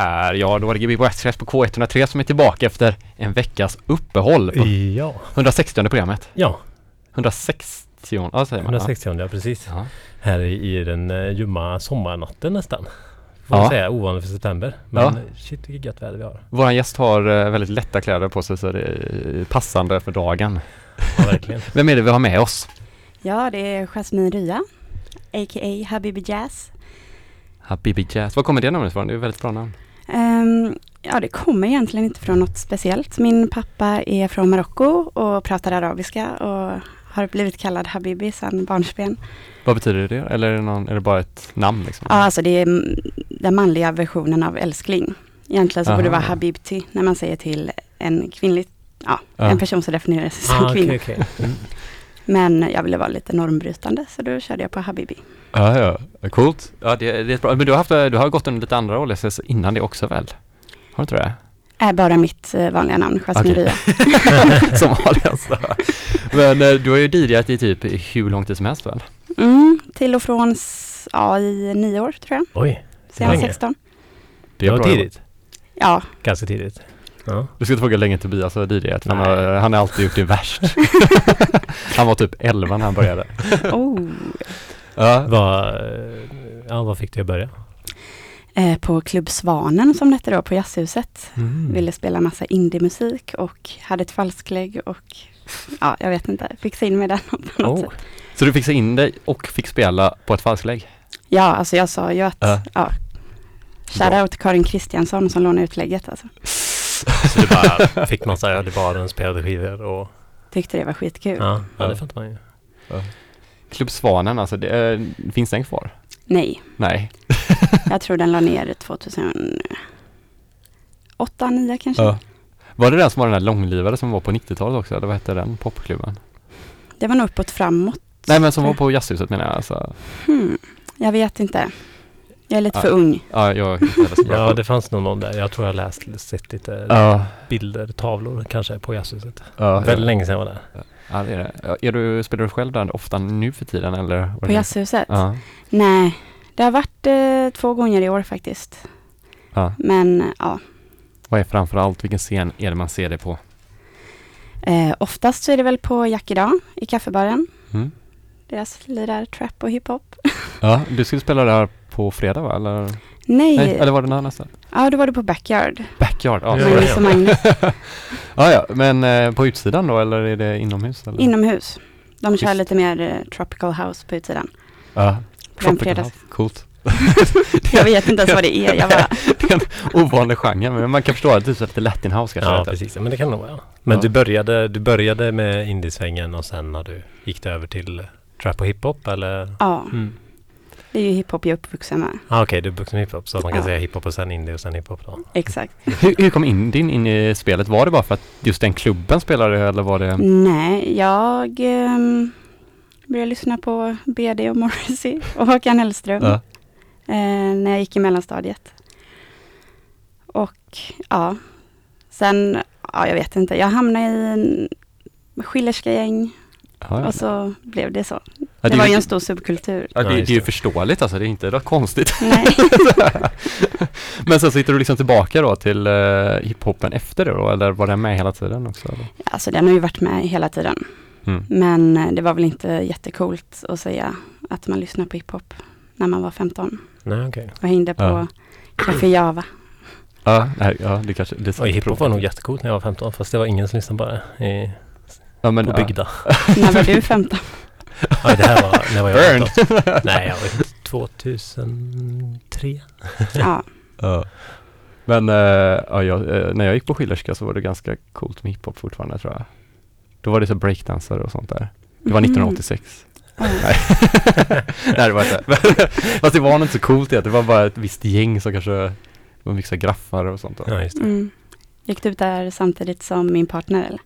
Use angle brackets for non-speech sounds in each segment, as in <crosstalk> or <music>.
är, ja då var det Gbg Express på K103 som är tillbaka efter en veckas uppehåll på Ja, 160 programmet. ja 160, ja säger man. 160 ja, precis. Ja. Här i, i den uh, ljumma sommarnatten nästan. Får Ja. säga, ovanligt för september. Men Ja. shit vilket gött väder vi har. Vår gäst har eh, väldigt lätta kläder på sig så det är passande för dagen. Ja, verkligen. <laughs> Vem är det vi har med oss? Ja, det är Jasmine Rya, a.k.a. Habibi Jazz. Habibi Jazz. Var kommer det namnet ifrån? Det är ett väldigt bra namn. Ehm, ja, det kommer egentligen inte från något speciellt. Min pappa är från Marocko och pratar arabiska och har blivit kallad Habibi sedan barnsben. Vad betyder det? Eller är det, någon, är det bara ett namn liksom? Ja, alltså det är mm, den manliga versionen av älskling. Egentligen så borde det vara Aha. Habibti när man säger till en kvinnlig, ja, Ja. en person som definierar sig som ah, kvinna. okej, okej. Men jag ville vara lite normbrytande så då körde jag på Habibi. Ja, ja. Coolt. Ja, det, det är bra. Men du har, haft, du har gått under lite andra så innan det också väl? Har du inte det? Är bara mitt eh, vanliga namn, Jasmine. Rya. <laughs> som vanligt alltså. <laughs> Men eh, du har ju DJat i typ hur lång tid som helst väl? Mm, till och från ja, i nio år tror jag, Oj, sedan Länge. 16. det var bra tidigt. Ja, Ganska tidigt. Ja. Du ska inte fråga hur länge Tobias har DJat. Han har, han har alltid gjort det värst. <laughs> han var typ 11 när han började. oh. Ja. Vad, ja, vad fick du att börja? eh, på Klubb Svanen som det hette då på Jazzhuset. Mm. Ville spela massa indiemusik och hade ett falsklägg och ja, jag vet inte, fixa in med den på något Oh. sätt. Så du fixade in dig och fick spela på ett falsklägg? Ja, alltså jag sa ju att, Ja. ja. Shoutout till Karin Kristiansson som lånade ut lägget alltså. Så det bara fick man säga, det var en spelade skivor och Tyckte det var skitkul. ja, ja Ja. det fattar man ju. Klubb Svanen alltså, det, eh, finns den kvar? Nej, Nej. <laughs> jag tror den la ner 2008, 2009 kanske. Ja. Var det den som var den där långlivade som var på 90-talet också? Eller vad hette den popklubben? Det var nog uppåt framåt. Nej men som var på Jazzhuset menar jag alltså. Hmm. Jag vet inte. Jag är lite Ja. för ung. Ja, jag Ja, det fanns nog någon där. Jag tror jag läst, sett lite Ja, bilder, tavlor kanske på jazzhuset. ja, Väldigt ja. länge sedan jag var där. Ja, det är det. Är du, spelar du själv där ofta nu för tiden eller? På Jazzhuset? Ja. Nej, det har varit eh, två gånger i år faktiskt. ja. Men ja, Vad är framförallt, vilken scen är det man ser det på? eh, oftast så är det väl på Jack idag i kaffebaren. Mm. Deras lirar trap och hiphop. Ja, du skulle spela där på fredag va? Eller, Nej, Nej, eller var det när nästa? ja då var det på Backyard. Backyard, ja. Magnus och Magnus. <laughs> ja, ja, men eh, på utsidan då eller är det inomhus? Eller? Inomhus. De kör lite mer eh, tropical house på utsidan. Ja. På Tropical fredags. house. Coolt. <laughs> Jag vet inte ens vad det är. Jag bara, <laughs> Det är en ovanlig genre, men man kan förstå att det är så lite Latin house kanske. Ja, precis. Men det kan nog vara. Men Ja. du, började, du började med indiesvängen och sen när du gick det över till trap och hiphop eller? ja, Mm. Det är ju hiphop jag är uppvuxen med. Ah, Okej, du är vuxen hiphop så att man kan Ja. säga hiphop och sen indie och sen hiphop då. Exakt. <laughs> Hur, hur kom Indien in i spelet? Var det bara för att just den klubben spelade eller var det? Nej, jag ehm, började lyssna på BD och Morrissey <laughs> och Håkan Hellström Ja. eh, när jag gick i mellanstadiet. Och ja, sen, ja jag vet inte, jag hamnade i en skillerska gäng Ja, ja. och så blev det så. Det är var ju en stor subkultur. Ja, det, det är ju det. förståeligt alltså, det är inte något konstigt. Nej, <laughs> Men sen så hittar du liksom tillbaka då till uh, hiphopen efter det då, eller var den med hela tiden också? Eller? alltså den har ju varit med hela tiden. Mm. Men eh, det var väl inte jättekult att säga att man lyssnar på hiphop när man var 15 Nej, okej. och hängde på Ja. Café Java. Ja, nej, ja, det kanske... Det är Och hiphop var nog jättecoolt när jag var 15 fast det var ingen som lyssnade på det i, ja, men, på ja. Bygda. När var du <laughs> 15? Ja, det här var när var jag Burn! 15. <laughs> Nej, jag inte. 2003. Ja, Ja. Men eh, ja, jag, eh, när jag gick på Schillerska så var det ganska coolt med hiphop fortfarande tror jag. Då var det så breakdansare och sånt där. Det var Mhm. 1986. Ja. <laughs> Nej. <laughs> Nej det var inte. Fast det var nog inte så coolt det. Det var bara ett visst gäng som kanske var mycket graffar och sånt. då. Ja, just det. Mm. Gick du ut där samtidigt som min partner eller?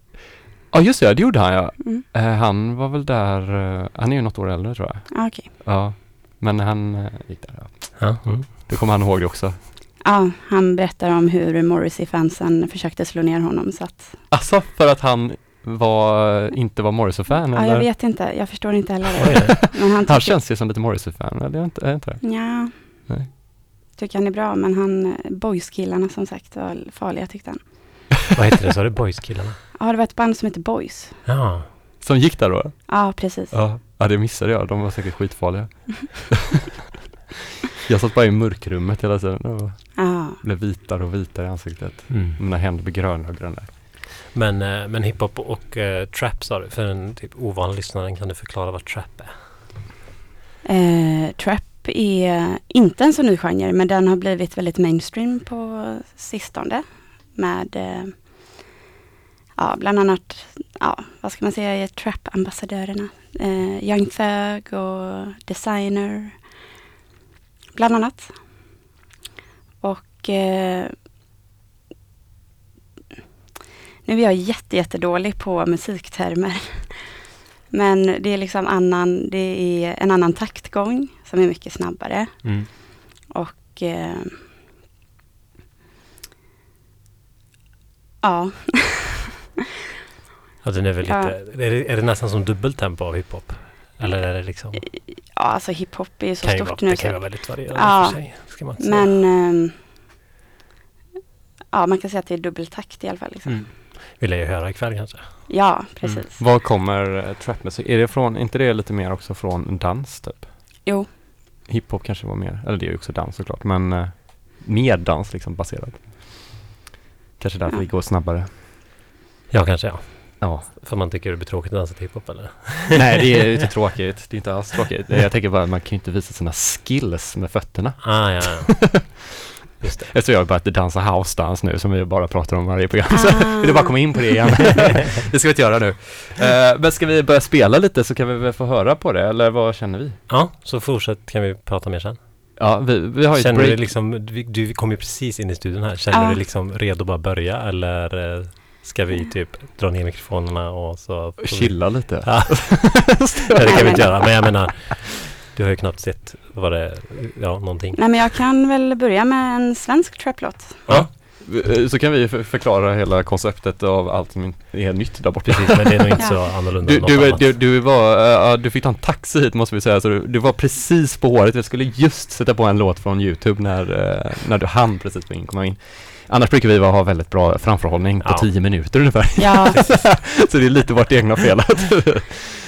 Ja just det, det gjorde han ja. Mm. Eh, han var väl där, eh, han är ju något år äldre tror jag. Ah, Okej. Ja. Men han eh, gick där ja. Ja, mm. Då kommer han ihåg det också. Ja, han berättar om hur Morrissey-fansen försökte slå ner honom så att, Alltså för att han var, inte var Morrissey-fan ja eller? jag vet inte, jag förstår inte heller det. <laughs> Men han Han tycker, känns ju som lite Morrissey-fan, eller är det inte, är inte det? ja, Nej. tycker han är bra, men han, eh, Boys-killarna som sagt var farliga tyckte han. Vad heter det? Sa du Boys-killarna? Ja, det var ett band som heter Boys. Ja. Som gick där då? Ja, precis. Ja, ja det missade jag. De var säkert skitfarliga. <laughs> jag satt bara i mörkrummet hela tiden och Ja, blev vitare och vitare i ansiktet. Mm. Mina händer blev gröna och gröna. Men, eh, men hiphop och eh, trap sa du. För en typ ovan lyssnare kan du förklara vad trap är? Eh, trap är inte en så ny genre, men den har blivit väldigt mainstream på sistone. Med eh, ja, bland annat, ja, vad ska man säga, trap-ambassadörerna. Eh, Young Thug och Designer, bland annat. Och eh, nu är jag jätte, jättedålig på musiktermer. <laughs> Men det är liksom annan, det är en annan taktgång som är mycket snabbare. Mm. Och eh, ja, Ja, den är väl Ja. lite... Är det, är det nästan som dubbeltempo av hiphop? Eller är det liksom... ja alltså hiphop är ju så kan ju stort vara, nu. det kan ju vara väldigt varierande Ja, för sig. Ska man men ehm, ja, man kan säga att det är dubbeltakt i alla fall. Liksom. Mm. Vill jag ju höra ikväll kanske. Ja, precis. Var kommer eh, trapmusik? Är det från, inte det lite mer också från dans typ? Jo, Hiphop kanske var mer, eller det är ju också dans såklart, men eh, mer dans liksom baserat. Kanske därför Ja. det går snabbare. Ja, kanske ja. Ja. För man tycker det blir tråkigt att dansa till hiphop eller? <laughs> Nej, det är ju inte <laughs> tråkigt. Det är inte alls tråkigt. Jag tänker bara att man kan ju inte visa sina skills med fötterna. Ah, ja, ja. <laughs> Just det. Eftersom jag har börjat dansa house-dans nu som vi bara pratar om varje program. Så Ah. vill du bara komma in på det igen? det ska vi inte göra nu. Eh, men ska vi börja spela lite så kan vi väl få höra på det, eller vad känner vi? Ja, så fortsätt kan vi prata mer sen. Ja, vi, vi har ju ett Känner du liksom, du, kom ju precis in i studion här. Känner Ja. du dig liksom redo att bara börja eller eh, ska vi typ dra ner mikrofonerna och så? får vi- Chilla lite. Ja. <laughs> Det kan vi inte göra. Men jag menar, du har ju knappt sett vad det är, ja, någonting. nej men jag kan väl börja med en svensk traplåt. Ja, Så kan vi för- förklara hela konceptet av allt som är nytt där borta. precis. Men det är nog inte <laughs> så annorlunda Du, du, annat. du, du var, eh, ja, du fick ta en taxi hit måste vi säga, så du, du var precis på håret. Jag skulle just sätta på en låt från Youtube när, eh, när du hann precis komma in. Annars brukar vi ha väldigt bra framförhållning på Ja. tio minuter ungefär. Ja, <laughs> så det är lite vårt egna fel att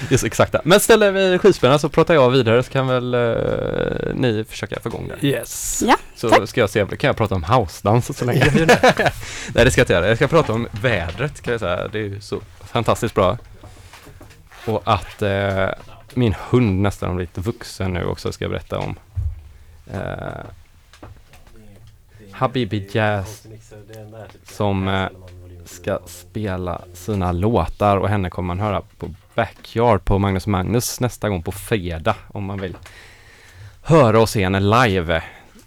det är så exakta. Men ställer vi skivspelarna så pratar jag vidare så kan väl eh, ni försöka få igång det. Yes. Ja, Så tack. ska jag se, kan jag prata om house-dans så länge? Det. <laughs> Nej det ska jag inte göra. Jag ska prata om vädret kan jag säga. Det är ju så fantastiskt bra. Och att eh, min hund nästan har blivit vuxen nu också ska jag berätta om. Eh, Habibi Jazz som, eh, ska spela sina låtar och henne kommer man höra på Backyard på Magnus Magnus nästa gång på fredag om man vill höra och se henne live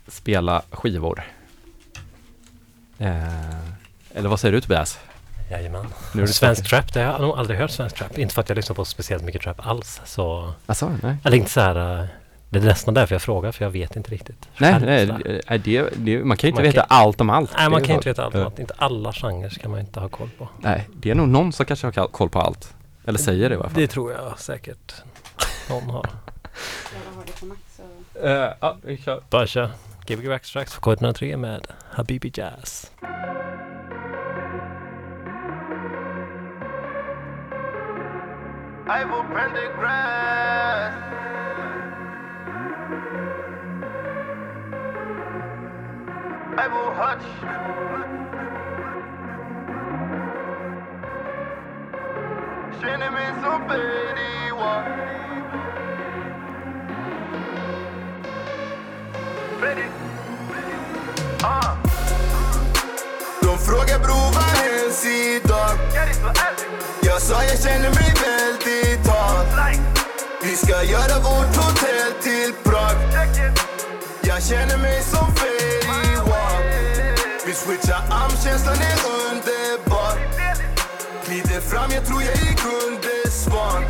spela skivor. Eh, eller vad säger du Tobias? Jajamän. Nu är det Svensk trap, det har jag nog aldrig hört svensk trap. Inte för att jag lyssnar på speciellt mycket trap alls. Så, Alltså, nej. eller inte så här. Eh, Det är nästan därför jag frågar, för jag vet inte riktigt. Nej, nej sådär. det, det, det, man kan ju inte Man veta kan- allt om allt. Nej, man kan ju inte veta allt om Eh, allt. Inte alla genrer ska man inte ha koll på. Nej, det är nog någon som kanske har koll på allt. Eller säger det i alla fall. Det tror jag säkert någon har. <laughs> Eh, ja, vi kör. Bara kör. Gbg Wax Tracks på K103 med Habibi Jazz. I will hush. Känner mig som Betty White. Betty. Ah. De frågar bror vad händs idag? Jag sa jag känner mig väldigt hot Vi ska göra vårt hotell till Prag Jag känner mig som Wap Switcha switchar arm, känslan är underbar. Glider fram, jag tror jag är kundesvan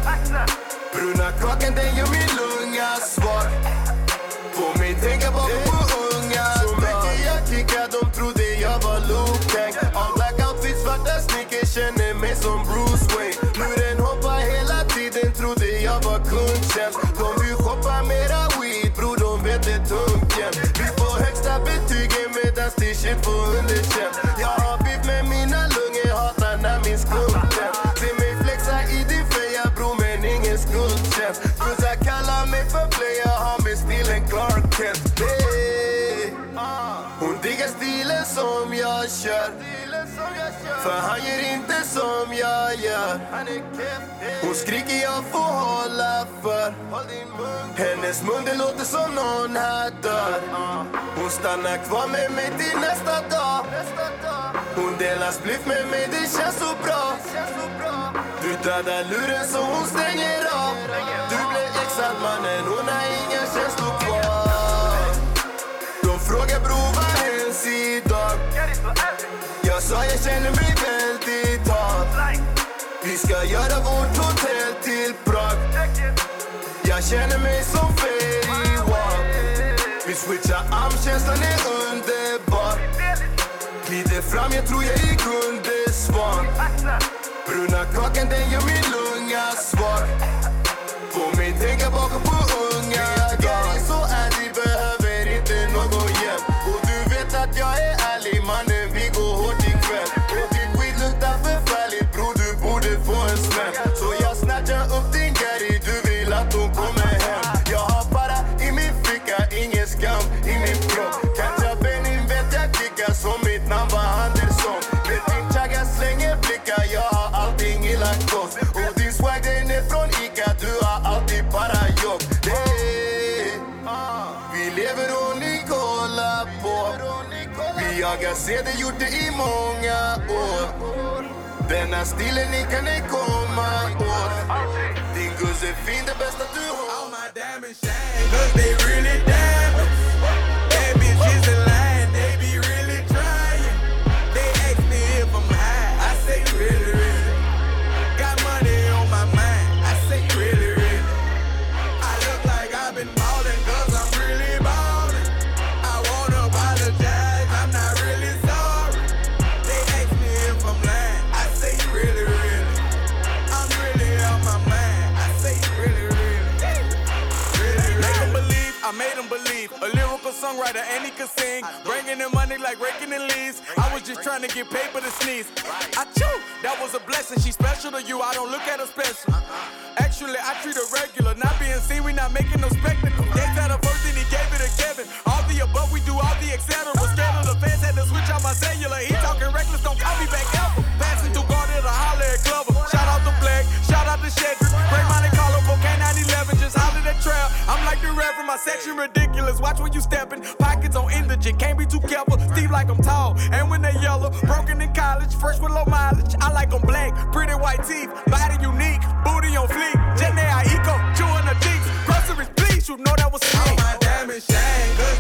Bruna kakan, den gör mig lugn. För han gör inte som jag gör. Hon skriker jag får hålla för. Hennes mun det låter som någon här dör. Hon stannar kvar med mig till nästa dag. Hon delar spliff med mig, det känns så bra. Du dödar luren så hon stänger av. Du blir exad mannen, Så jag känner mig väldigt hat Vi ska göra vårt hotell till Prag. Jag känner mig som Fairy Walk Vi switchar arm, känslan är underbar Glider fram, jag tror jag är Gunde Svan. Bruna kakan den gör min lunga jag ser det gjort det i många år. Denna stilen ni kan ej komma åt. Din guzz är fin, det bästa du har. All my shine, songwriter, and he could sing. Bringing in money like raking in leaves. I was just trying to get paper to sneeze. I chew, that was a blessing. She special to you, I don't look at her special. Uh-huh. Actually, I treat her regular. Not being seen, we not making no spectacle. Gave that a first, and he gave it to Kevin. All the above, we do all the etc. rap from my section, ridiculous. Watch when you steppin'. Pockets on indigent, can't be too careful. Steve like I'm tall, and when they yellow, broken in college, fresh with low mileage. I like 'em black, pretty white teeth, body unique, booty on fleek. Jenny I eco, chewing the jeeps. Groceries, please, you know that was me. All my diamonds shine,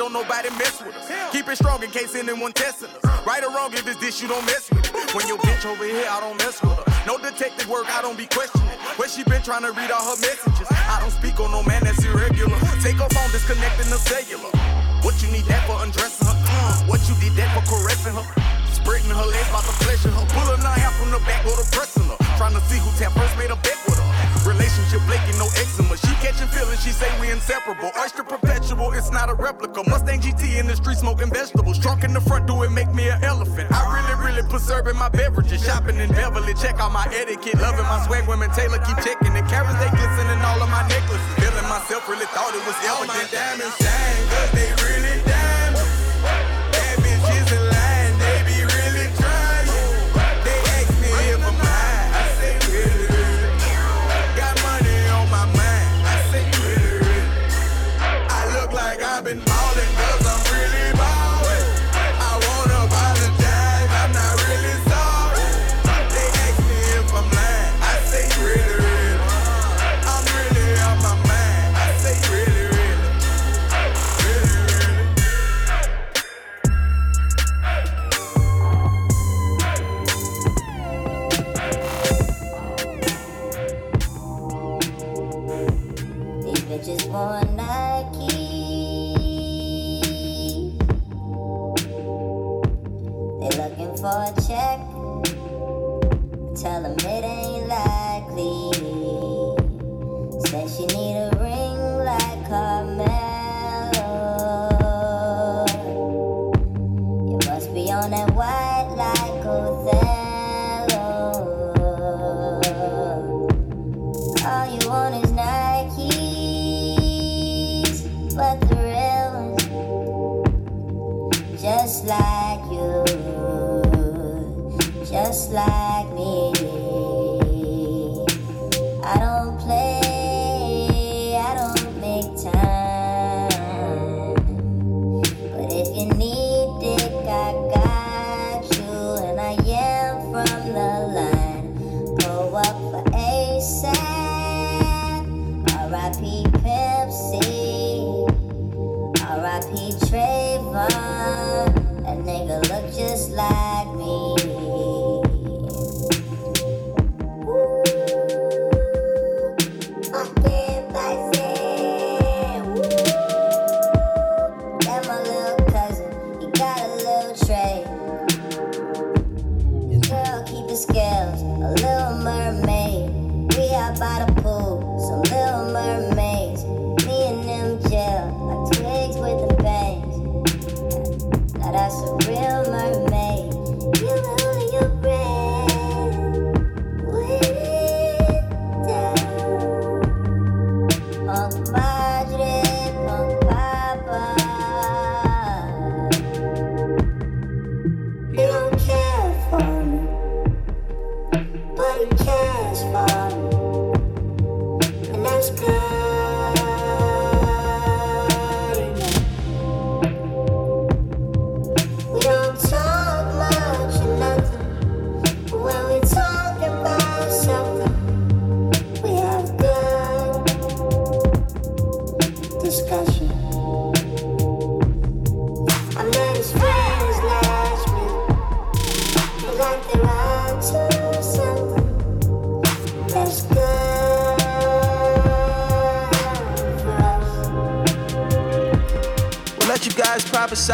don't nobody mess with us. Keep it strong in case anyone testing us. Right or wrong, if it's this, you don't mess with it. When your bitch over here, I don't mess with her. No detective work, I don't be questioning. Where she been trying to read all her messages. I don't speak on no man that's irregular. Take her phone, disconnecting the cellular. What you need that for undressing her? Uh, what you did that for caressing her? Spreading her legs about to pleasure her. Pulling her hair from the back, go to pressing her. Trying to see who tap first made a bet with her. Relationship flaking, no eczema. She catching feelings, she say we inseparable. Oyster perpetual, it's not a replica. Mustang GT in the street smoking vegetables. Drunk in the front, do it make me an elephant. I really, really preserving my beverages. Shopping in Beverly, check out my etiquette. Loving my swag, women Taylor keep checking the carats, they glistening all of my necklaces. Feeling myself, really thought it was elegant. All my diamonds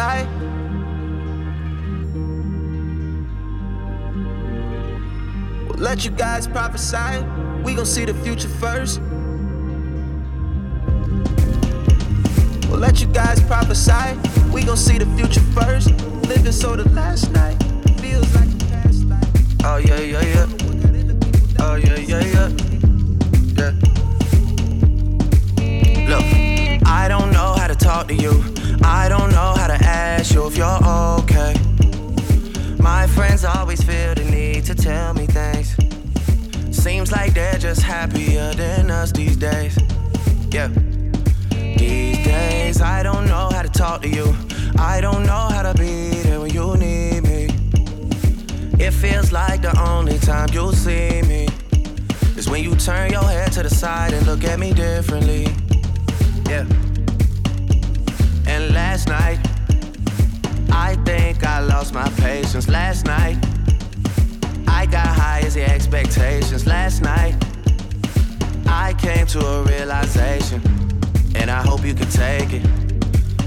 prophesy. We'll let you guys prophesy. We gon' see the future first. We'll let you guys prophesy. We gon' see the future first. Living so the last night feels like the past life. Oh yeah, yeah, yeah. Oh yeah, yeah, yeah. Yeah. Look, I don't know how to talk to you. I don't know ask you if you're okay. My friends always feel the need to tell me things. Seems like they're just happier than us these days. Yeah. These days, I don't know how to talk to you. I don't know how to be there when you need me. It feels like the only time you'll see me is when you turn your head to the side and look at me differently. Yeah. And last night, I think I lost my patience. Last night, I got high as the expectations. Last night, I came to a realization, and I hope you can take it.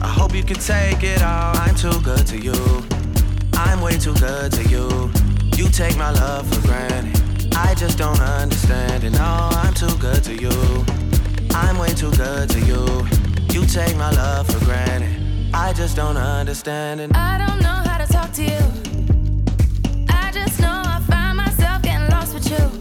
I hope you can take it all. I'm too good to you. I'm way too good to you. You take my love for granted. I just don't understand it. No, I'm too good to you. I'm way too good to you. You take my love for granted. I just don't understand it. I don't know how to talk to you. I just know I find myself getting lost with you.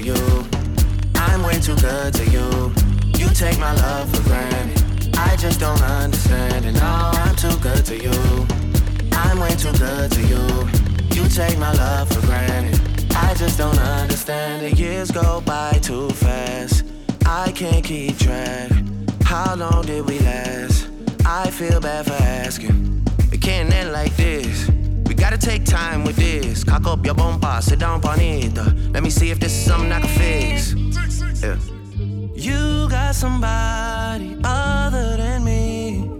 You. I'm way too good to you. You take my love for granted. I just don't understand it. No, I'm too good to you. I'm way too good to you. You take my love for granted. I just don't understand it. Years go by too fast. I can't keep track. How long did we last? I feel bad for asking. It can't end like this. Gotta take time with this. Cock up your bumper, sit down, panita. Uh, let me see if this is something I can fix. Yeah. You got somebody other than me.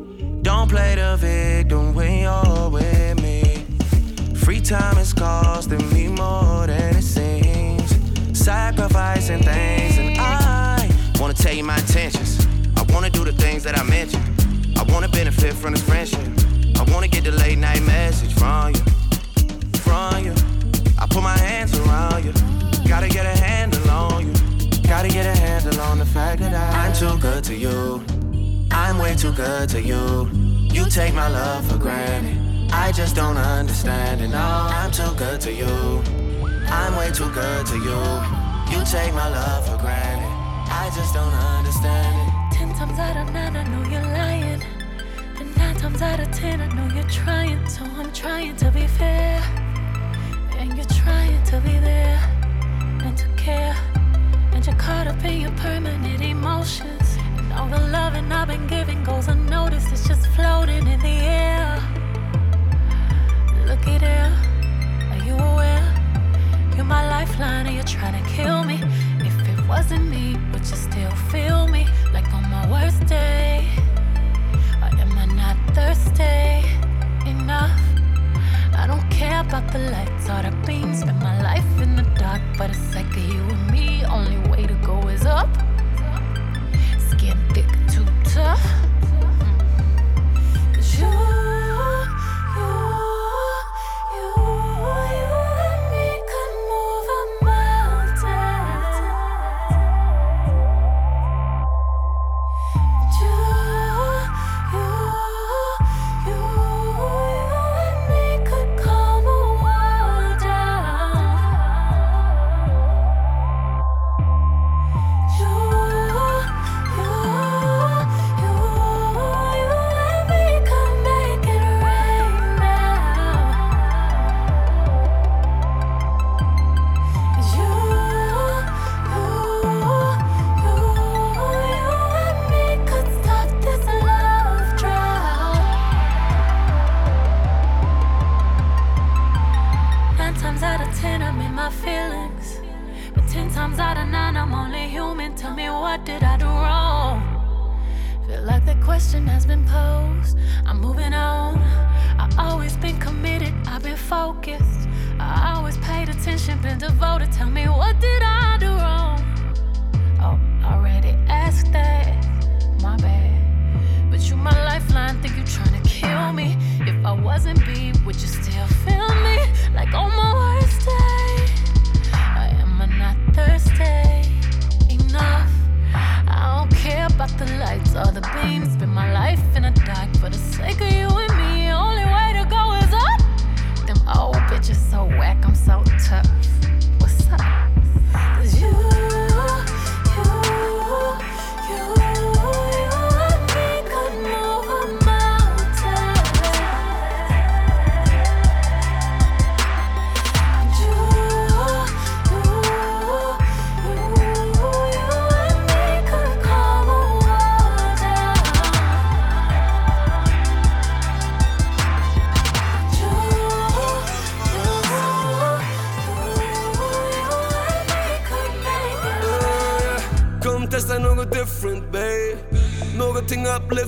Don't play the victim when you're with me. Free time is costing me more than it seems. Sacrificing things, and I wanna tell you my intentions. I wanna do the things that I mentioned. I wanna benefit from this friendship. I wanna get the late night message from you, from you. I put my hands around you. Gotta get a handle on you. Gotta get a handle on the fact that I, I'm too good to you. I'm way too good to you. You take my love for granted. I just don't understand it. No, I'm too good to you. I'm way too good to you. You take my love for granted. I just don't understand it. Ten times out of nine, I know you're lying. Nine times out of ten, I know you're trying. So I'm trying to be fair. And you're trying to be there and to care. And you're caught up in your permanent emotions. And all the loving I've been giving goes unnoticed. It's just floating in the air. Look Looky there. Are you aware? You're my lifeline and you're trying to kill me. If it wasn't me, would you still feel about the lights or the beams. Spend my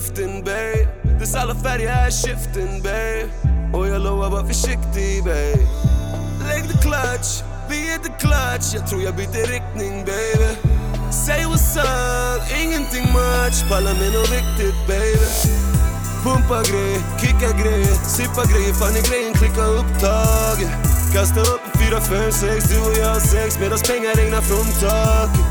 Någonting babe. Dess alla färger är shifting babe. Och jag lovar var försiktig babe. Lägg the clutch, vi är the clutch. Jag tror jag byter riktning baby Säg what's up, ingenting much. Pallar med nåt viktigt baby Pumpa grejer, kicka grejer, sippa grejer Fan är grejen, klicka upptaget. Kasta upp en fyra, fem, sex Du och jag har sex. Medan pengar regnar från taket.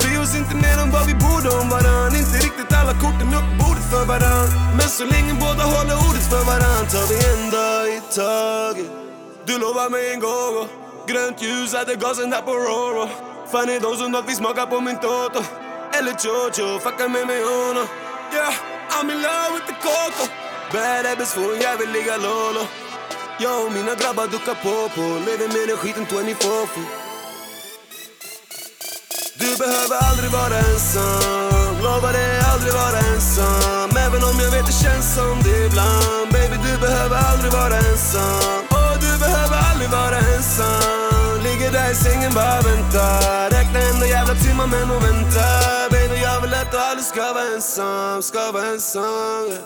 Bry oss inte mer om vad vi borde om varann. Inte riktigt alla korten upp för varann. Men så länge båda håller ordet för varann tar vi en dag i taget. Du lovar mig en gång och grönt ljus hade gasen här på Roro. Fan är de som dock vill smaka på min Toto. Eller Jojo, fucka med mig ono. Yeah, I'm in love with the Coco. Bad habits får en jävel ligga lolo. Jag och mina grabbar duckar på på. Lever med den skiten 24-7 du behöver aldrig vara ensam. Lovade aldrig vara ensam. Även om jag vet det känns som det ibland. Baby du behöver aldrig vara ensam. Och du behöver aldrig vara ensam. Ligger där i sängen bara väntar. Räkna enda jävla timmar men hon väntar Baby jag vill att du aldrig ska vara ensam, ska vara ensam yeah.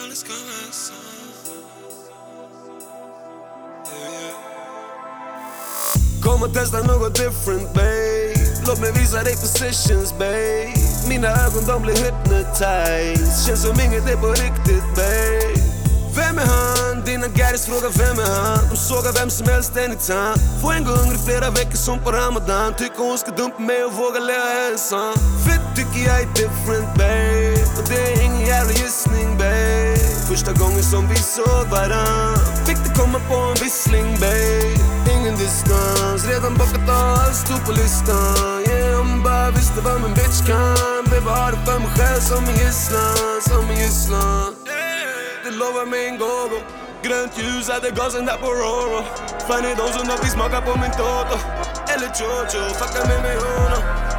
Aldrig ska vara ensam. Kom och testa något different babe. Låt mig visa dig positions babe. Mina ögon de blir hypnotized. Känns som inget är på riktigt babe. Vem är han? Dina gaddies frågar vem är han? De sågar vem som helst anytime. Får en gång i flera veckor som på ramadan. Tycker hon ska dumpa mig och våga leva ensam. Fett tycker jag är different babe. Och det är ingen jävla gissning babe. Första gången som vi såg varann. Fick det komma på en vissling babe. Ingen distans, redan bockat av allt stod på listan. Yeah, om bara visste vad min bitch kan. Blev bara ha det för mig själv som en gisslan, som en gisslan Det lovar mig en go-go Grönt ljus hade gasen där på Roro. Fan är de som fick smaka på min Toto. Eller Jojo, fucka med mig honom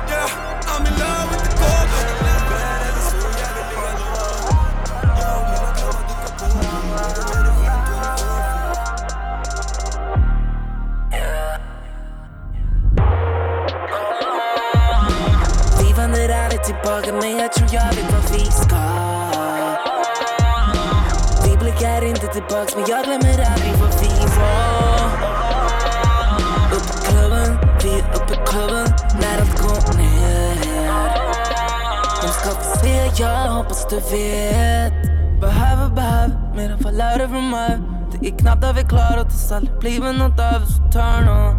tillbaka men jag tror jag vet vad vi ska Vi blickar inte tillbaks men jag glömmer aldrig vad vi var. Upp i klubben, vi är uppe i klubben när allt går ner. De ska få se, jag hoppas du vet. Behöver, behöver mer än falörer från mig Det är knappt att vi klarat oss, aldrig blivit nåt över så turn on.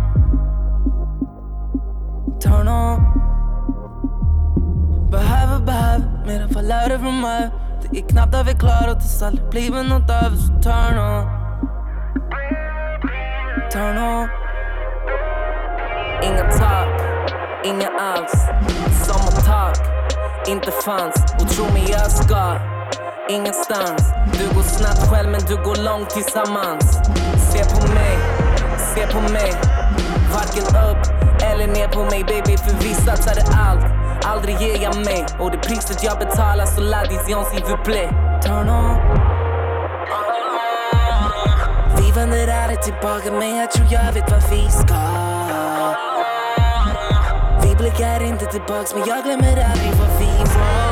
Turn on. Behöver, behöver mer än falörer från mig. Det är knappt att vi klarat oss, aldrig blivit nåt över så turn on. Turn on. Inga tak, inga alls. Sommartak, inte fanns. Och tro mig jag ska ingenstans. Du går snabbt själv men du går långt tillsammans. Se på mig, se på mig. Varken upp eller ner på mig baby För vi satsade allt, aldrig ger jag mig Och det priset jag betalar så la vision s'il vous plaît Turn on. Vi vänder aldrig tillbaka men jag tror jag vet vad vi ska. Vi blickar inte tillbaks men jag glömmer aldrig vad vi var.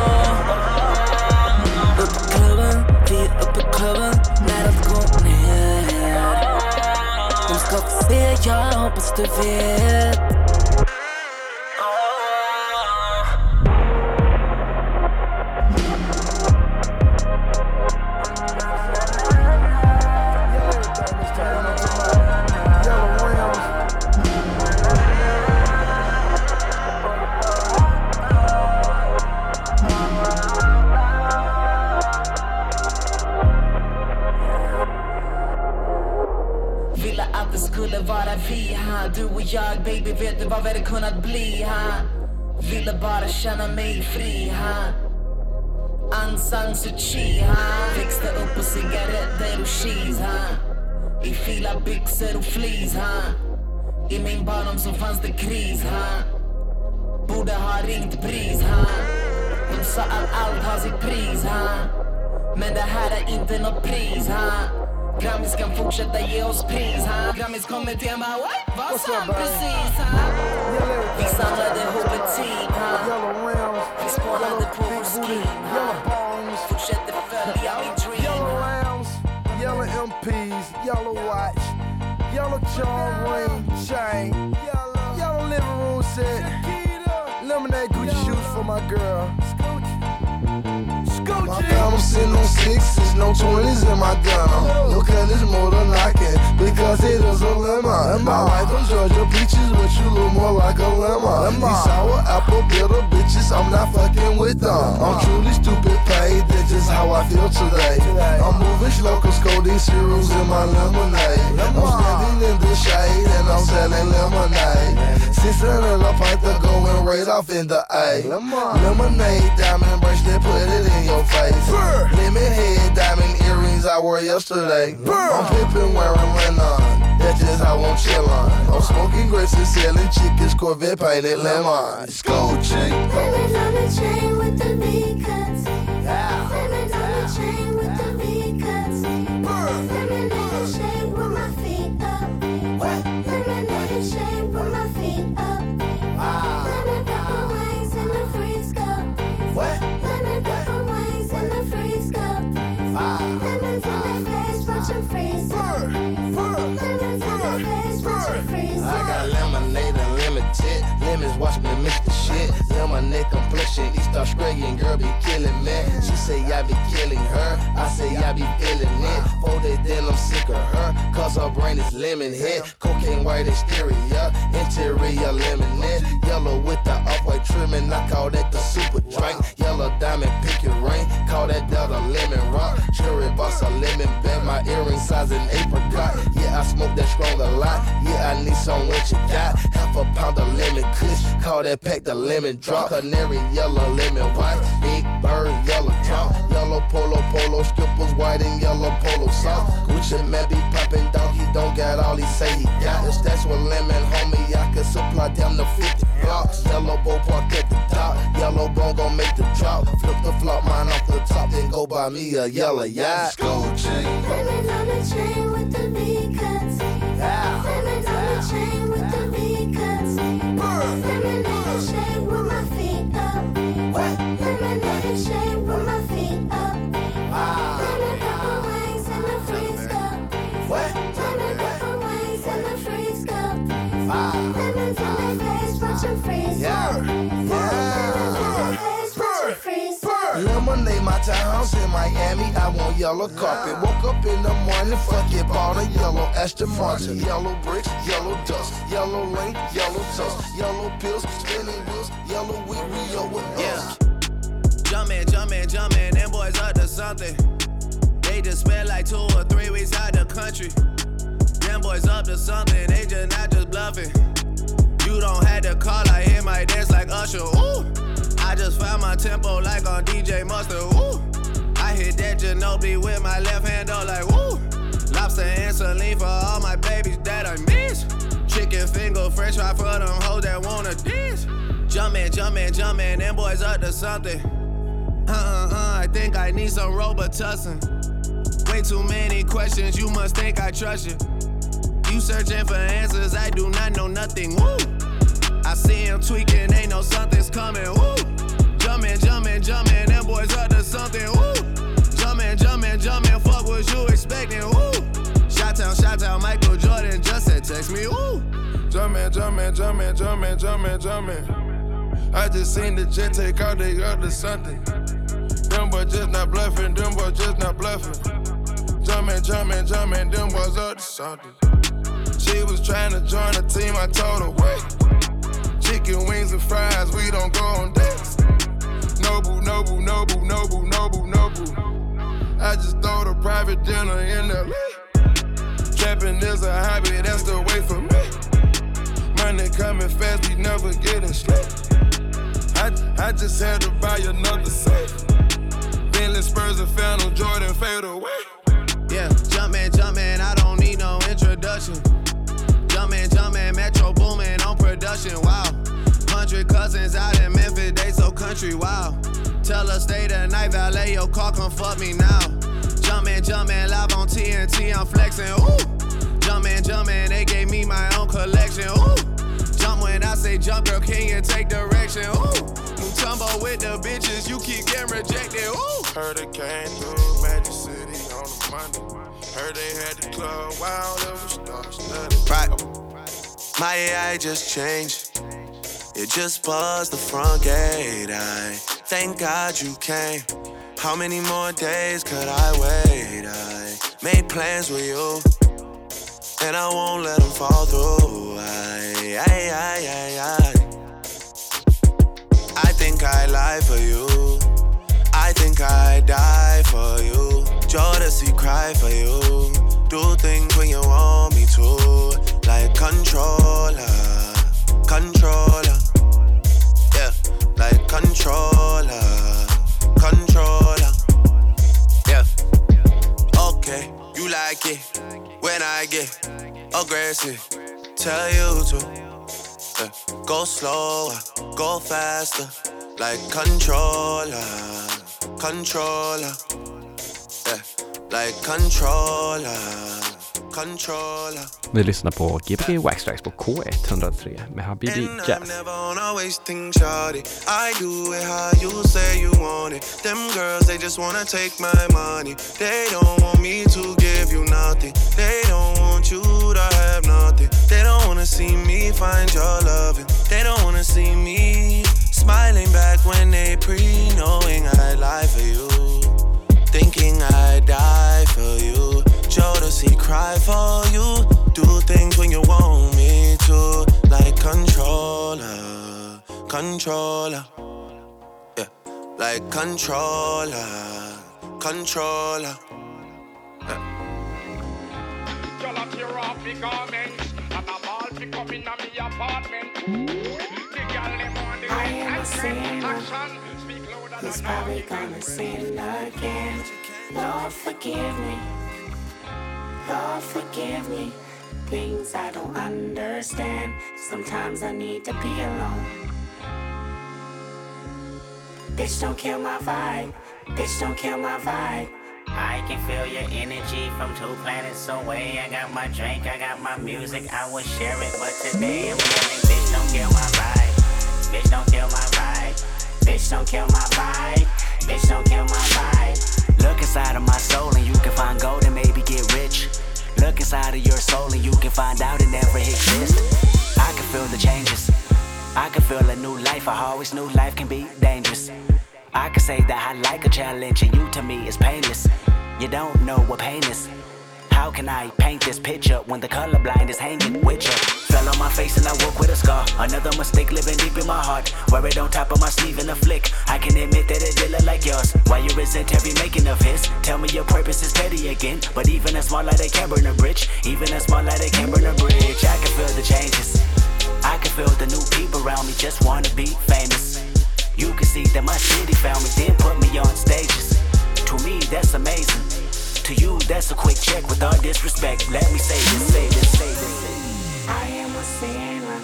Upp i klubben, vi är uppe i klubben när allt går ner. De ska få se, jag hoppas du vet. Jag baby, vet du vad vi hade kunnat bli ha? Ville bara känna mig fri ha? Aung San Suu Kyi ha? Växte upp på cigaretter och cheese ha? I fila byxor och fleece ha? I min barndom så fanns det kris ha? Borde ha ringt pris ha? De sa att allt har sitt pris ha? Men det här är inte något pris ha? Grammis kan fortsätta ge oss pris ha? Grammis kommer till bara what? Vad sa han precis här? Vi samlade ihop ett team här Vi spånade på vår scheme här Fortsätter följa min dream Yellow här rounds, yellow MPs, yellow watch, yellow charm ring chain, yellow. Living room set, lemonade Gucci shoes for my girl. I found them sitting on sixes, no twenties in my denim. Look at this motor knocking because it is a lemon. I like them Georgia peaches, but you look more like a lemon. These sour apple bitter bitches, I'm not fucking with them. I'm truly stupid paid, that's just how I feel today. I'm moving slow, cause codeine cereals in my lemonade. I'm standing in the shade and I'm selling lemonade. Six hundred a pint to going right off in the A. Lemonade, diamond bracelet, put it in your face. Lemon head, diamond earrings I wore yesterday. I'm pimping wearing linen. That's just how I'm chillin'. I'm smoking grapes and selling chickens, Corvette painted lemon. School chick. Diamonds on the chain with the East Australian girl be killing me. She say I be killing her. I say I be feeling it. Folded then I'm sick of her. Cause her brain is lemon head. Cocaine white exterior. Interior lemonade. Yellow with the off-white trimming. I call that the super drink. Yellow diamond pick your ring. Call that Delta lemon rock. Cherry boss a lemon bed. My earring size an apricot. Yeah, I smoke that strong a lot. Yeah, I need some what you got. Half a pound of lemon kush. Call that pack the lemon drop. Canary yellow, lemon white. Big bird, yellow top. Yellow polo, polo skippers, white and yellow polo sauce. Gucci Mane be popping down. He don't got all he say he got. If that's what lemon, homie, I can supply down to 50 blocks. Yellow bow park at the top. Yellow bone gon' make the drop. Flip the flop mine off the top. Then go buy me a yellow yacht. Gold chain. Lemons on the chain with the V cuts. Lemons on the chain My in Miami. I want yellow carpet. Woke up in the morning, fuck it, bought a yellow Aston Martin. Yellow bricks, yellow dust, yellow lane, yellow tusk, yellow pills, spinning wheels, yellow wheel, Rio with us. Jumpin', jumpin', jumpin', them boys up to something. They just spent like two or three weeks out the country. Them boys up to something, they just not just bluffing. You don't have to call, I hear my dance like Usher. Ooh, I just found my tempo like on DJ Mustard. Ooh, I hit that Ginobili with my left hand, though, like woo. Lobster and saline for all my babies that I miss. Chicken finger, french fry for them hoes that wanna dance. Jumpin', jumpin', jumpin', them boys up to something. Uh uh uh, I think I need some Robitussin. Way too many questions, you must think I trust you. You searching for answers, I do not know nothing. Woo! I see him tweaking, ain't no something's coming. Woo! Jumpin', jumpin', jumpin', them boys up to something. Woo! Jumpin', jumpin', jumpin', fuck what you expecting. Woo! Shot town, shot town, Michael Jordan just said text me. Woo! Jumpin', jumpin', jumpin', jumpin', jumpin', jumpin'. I just seen the jet take out, they up to something. Them boys just not bluffing, them boys just not bluffing. Jumpin', jumpin', jumpin', them boys up to something. She was trying to join the team, I told her wait. Chicken wings and fries, we don't go on dates. Noble, noble, noble, noble, noble, noble. I just throw the private dinner in LA. Trapping is a hobby, that's the way for me. Money coming fast, we never getting sleep. I, I just had to buy another safe. Bentley Spurs and Phantom Jordan fade away. Yeah, jumpin', jumpin', I don't need no introduction. Metro boomin' on production, wow. Hundred cousins out in Memphis, they so country, wow. Tell her stay the night, valet your car, come fuck me now. Jumpin', jumpin', live on TNT, I'm flexin', ooh. Jumpin', jumpin', they gave me my own collection, ooh. Jump when I say jump, girl, can you take direction, ooh. Mutombo with the bitches, you keep getting rejected, ooh. Heard it came through Magic City on a Monday. Heard they had the club wild, it was star-studded. Right. My AI just changed. It just buzzed the front gate. I thank God you came. How many more days could I wait? I made plans with you, and I won't let them fall through. I, I, I, I, I. I think I lie for you. I think I die for you. Jodeci cry for you. Do things when you want me to. Like controller, controller. Yeah, like controller, controller. Yeah. Okay, you like it when I get aggressive. Tell you to. Yeah. Go slower, go faster, like controller, controller. Yeah, like controller, Vi lyssnar på Gbg Wax Trax på K103 med Habibi Jaz. never wanna waste things, shawty. I do it how you say you want it. Them girls, they just wanna take my money. They don't want me to give you nothing. Controller. Yeah, like controller, controller. I am a sinner who's probably gonna sin again. Lord, forgive me. Lord, forgive me. Things I don't understand. Sometimes I need to be alone. Bitch, don't kill my vibe. Bitch, don't kill my vibe. I can feel your energy from two planets away. I got my drink, I got my music, I would share it, but today I'm yelling, bitch, don't kill my vibe. Bitch, don't kill my vibe. Bitch, don't kill my vibe. Bitch, don't kill my vibe. Look inside of my soul and you can find gold and maybe get rich. Look inside of your soul and you can find out it never exists. I can feel the changes. I can feel a new life. I always knew life can be dangerous. I can say that I like a challenge and you to me is painless. You don't know what pain is. How can I paint this picture when the colorblind is hanging with you? Fell on my face and I woke with a scar. Another mistake living deep in my heart. Wear it on top of my sleeve in a flick. I can admit that it did look like yours. Why you resent every making of his? Tell me your purpose is petty again. But even a small light they can burn a bridge. Even a small light they can burn a bridge. I can feel the changes. I can feel the new people around me just wanna be famous. You can see that my city found me, then put me on stages. To me, that's amazing. To you, that's a quick check with all disrespect. Let me say this, say this, say this. I am a sinner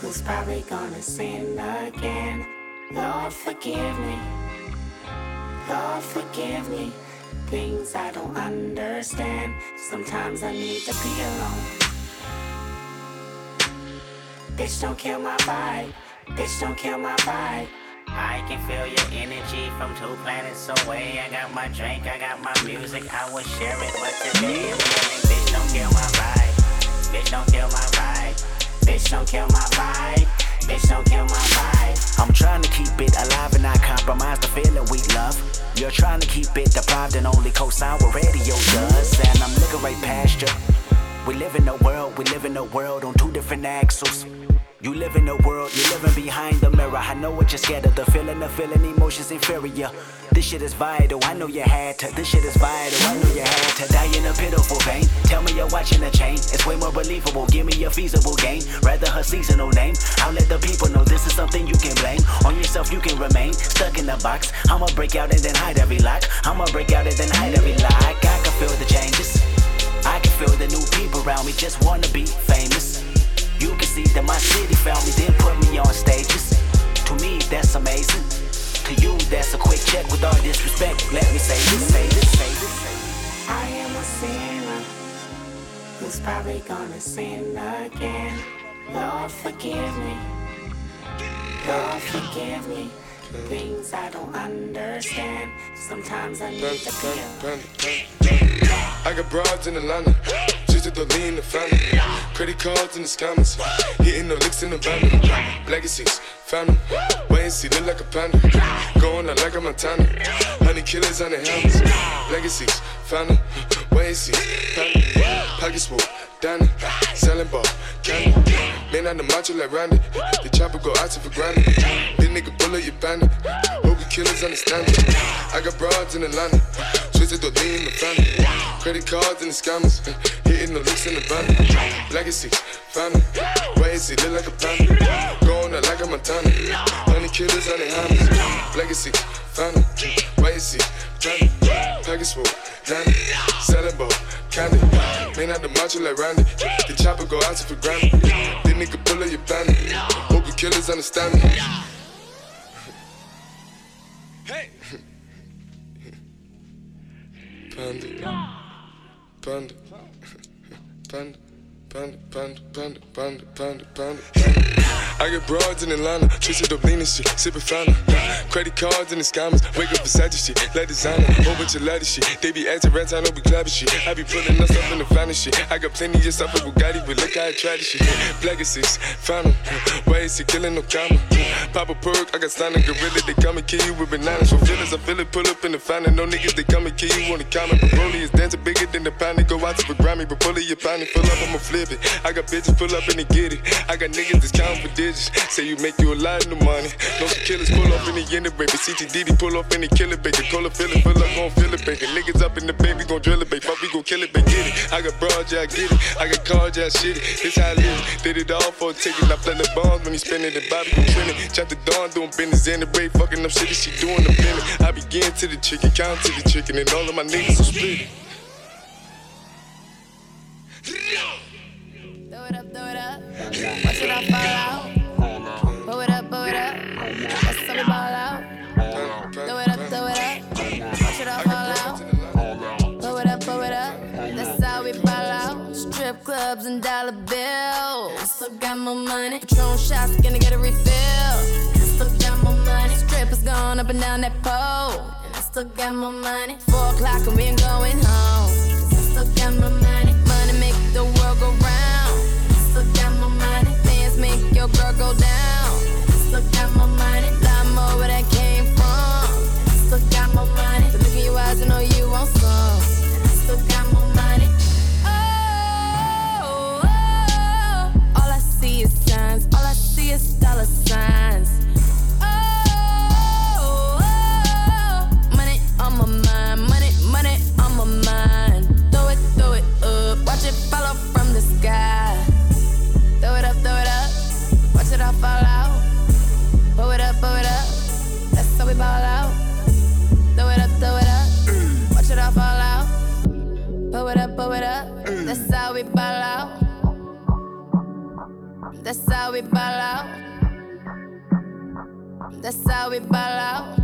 who's probably gonna sin again. Lord, forgive me. Lord, forgive me. Things I don't understand. Sometimes I need to be alone. Bitch, don't kill my vibe. Bitch, don't kill my vibe. I can feel your energy from two planets away. I got my drink, I got my music, I will share it, but today I'm bitch, don't kill my vibe. Bitch, don't kill my vibe. Bitch, don't kill my vibe. Bitch, don't kill my vibe. I'm trying to keep it alive and not compromise the feeling we love. You're trying to keep it deprived and only co-sign what radio does. And I'm looking right past you. We live in a world, we live in a world on two different axles. You live in a world, you're living behind the mirror. I know what you're scared of, the feeling, the feeling, emotions inferior. This shit is vital, I know you had to. This shit is vital, I know you had to die in a pitiful pain. Tell me you're watching the chain, it's way more believable. Give me a feasible gain, rather her seasonal name. I'll let the people know this is something you can blame. On yourself, you can remain stuck in the box. I'ma break out and then hide every lock. I'ma break out and then hide every lock. I can feel the changes. I can feel the new people around me just wanna be famous. You can see that my city found me, then put me on stages. To me, that's amazing. To you, that's a quick check with all disrespect. Let me say this, say this, say this. I am a sinner who's probably gonna sin again. Lord, forgive me. Lord, forgive me. Things I don't understand. Sometimes I need to be alone. I got broads in Atlanta, just to lean the family. Credit cards in the scammers, hitting the licks in the van. Legacies, them. Wait and see, look like a panda. Going out like a Montana. Honey killers on the helmets. Legacies, them. Wait and see, panda. Pockets full, Danny. Selling ball, candy. Man on the macho like Randy. The chopper go out for granted. This nigga bullet, you bandit. You killers understand it. I got broads in the Atlanta. Twisted to lean in the family. Credit cards and the scammers. Hitting the licks in the van. Legacy, family. Wait and see, look like a panda. Going out like a Montana. Honey killers on the hammers. Legacy, family. Wait and see, family. Package full, Danny. Selling ball, candy. Man out the macho like Randy. The chopper go out to for granted. This nigga bullet, you bandit. Hope you killers understand me. Hey. Panda. panda, panda, I get broads in Atlanta, twisted up lean and shit, sippin' fountain. Credit cards and the scammers, wake up beside shit, let designer, whole bunch of ladder shit. They be acting rats, I know we clapping shit. I be pulling us up in the finest shit. I got plenty of stuff with Bugatti, but look how I try this shit. Black six, 'em. Why is he killing no comma? Pop a perk, I got signed a gorilla, they come and kill you with bananas. For feelings, I feel it, pull up in the fountain. No niggas, they come and kill you on the comment. But Broly is dancing bigger than the pound, they go out to the Grammy. But pull it, your pound, pull up, I'ma flip it. I got bitches pull up and they get it. I got niggas that's counting for digits. Say you make you a lot of money. No killers pull up in the end baby. CTDD pull up in the killer baby. Call it, feel it, fill up, gon' feel it, baby. Niggas up in the baby, gon' drill it, baby. Fuck, we gon' kill it, baby. Get it. I got broad, yeah, I get it. I got cards, yeah, I shit it. This how I live. Did it all for a ticket. I play the bombs when he spinning the Bobby gon' trending. Chop the dawn, doing business in the break. Fucking up shit, she doing the minute. I begin to the chicken, count to the chicken, and all of my niggas are split. Throw it up, throw it up. Watch it all fall out. Blow it up, blow it up. Out. Throw it up, throw it up. Watch it all fall out. Blow it up, blow it up. That's how we ball out. Strip clubs and dollar bills. Still got more money. Patron shots, gonna get a refill. Still got more money. Strippers going up and down that pole. And I still got more money. Four o'clock and we ain't going home. 'Cause I still got more money. Your girl go down. Blow it up. That's how we ball out. That's how we ball out. That's how we ball out.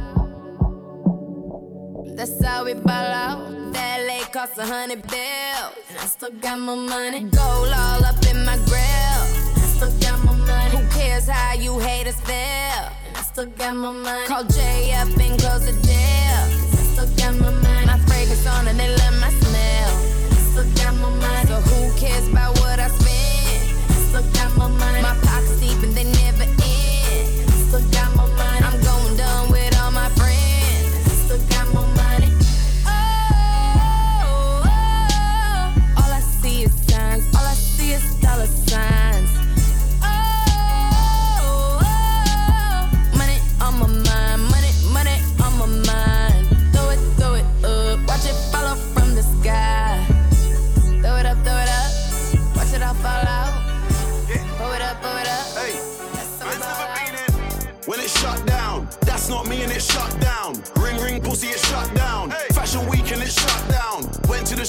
That's how we ball out. That lake cost a hundred bills. And I still got more money. Gold all up in my grill. I still got more money. Who cares how you haters feel? And I still got more money. Call Jay up and close the deal. I still got more money. My fragrance on and they love my smell. Money. So who cares about what I spend? I still more money. My pockets deep and they never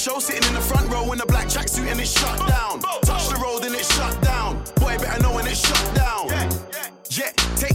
show sitting in the front row in a black tracksuit and it's shut down. Touch the road and it's shut down. Boy, better know when it's shut down.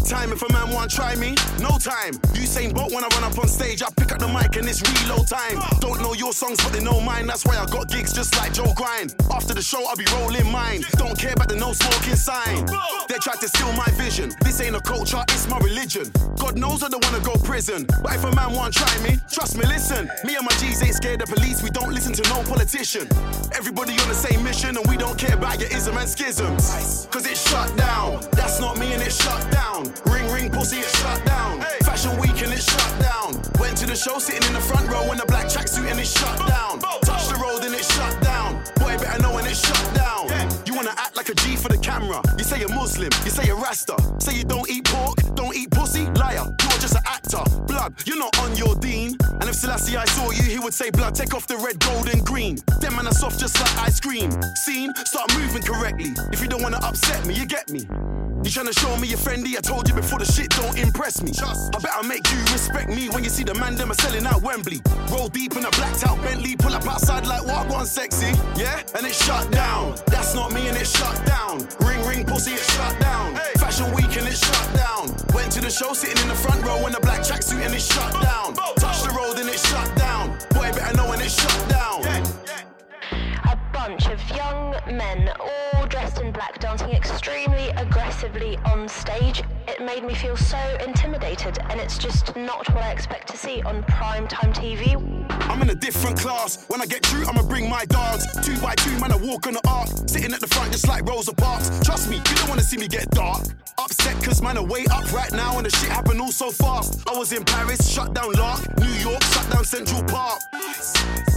Time if a man want try me. No time. Usain Bolt when I run up on stage, I pick up the mic and it's reload time. Don't know your songs, but they know mine. That's why I got gigs just like Joe Grind. After the show, I'll be rolling mine. Don't care about the no smoking sign. They tried to steal my vision. This ain't a culture, it's my religion. God knows I don't wanna go prison. But if a man want try me, trust me, listen. Me and my G's ain't scared of police. We don't listen to no politician. Everybody on the same mission, and we don't care about your ism and schisms. Cause it's shut down. That's not me and it's shut down. Ring ring pussy, it's shut down. Fashion week and it's shut down. Went to the show sitting in the front row in a black tracksuit and it's shut down. Touch the road and it's shut down. Boy, better know when it's shut down. You wanna act like a G for the camera. You say you're Muslim, you say you're Rasta. Say you don't eat pork, don't eat pussy, liar. You're just an actor. Blood, you're not on your dean. And if Selassie I saw you, he would say, Blood, take off the red, gold, and green. Them man are soft just like ice cream. Scene, start moving correctly. If you don't wanna upset me, you get me. You tryna show me you're friendly? I told you before the shit don't impress me. I better make you respect me when you see the man them are selling out Wembley. Roll deep in a blacked out Bentley, pull up outside like what one sexy, yeah? And it's shut down. That's not me and it's shut down. Ring ring pussy, it's shut down. Fashion week and it's shut down. Went to the show sitting in the front row in a black tracksuit and it's shut down. Touch the road and it's shut down. Boy, better know when it's shut down. Bunch of young men, all dressed in black, dancing extremely aggressively on stage. It made me feel so intimidated, and it's just not what I expect to see on prime time TV. I'm in a different class. When I get through, I'ma bring my dogs. Two by two, man, I walk on the arc. Sitting at the front just like Rosa Parks. Trust me, you don't wanna see me get dark. Upset cause man are way up right now and the shit happened all so fast. I was in Paris, shut down Lark. New York, shut down Central Park.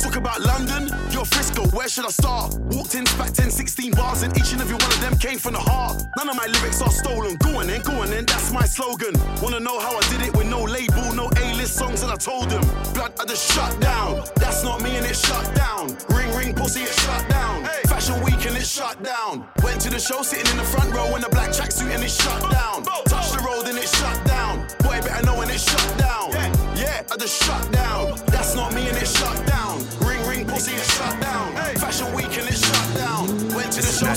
Talk about London, you're Frisco, where should I start? Walked in, spat 10, 16 bars, and each and every one of them came from the heart. None of my lyrics are stolen. Go on then, go on then, that's my slogan. Wanna know how I did it with no label, no A-list songs, and I told them. Blood, I just shut down. That's not me and it shut down. Ring, ring, pussy, it shut down. Fashion week and it shut down. Went to the show, sitting in the front row in a black tracksuit and it shut down. Touched the road and it shut down. Boy, better know when it shut down. Yeah, I just shut down.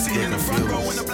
A.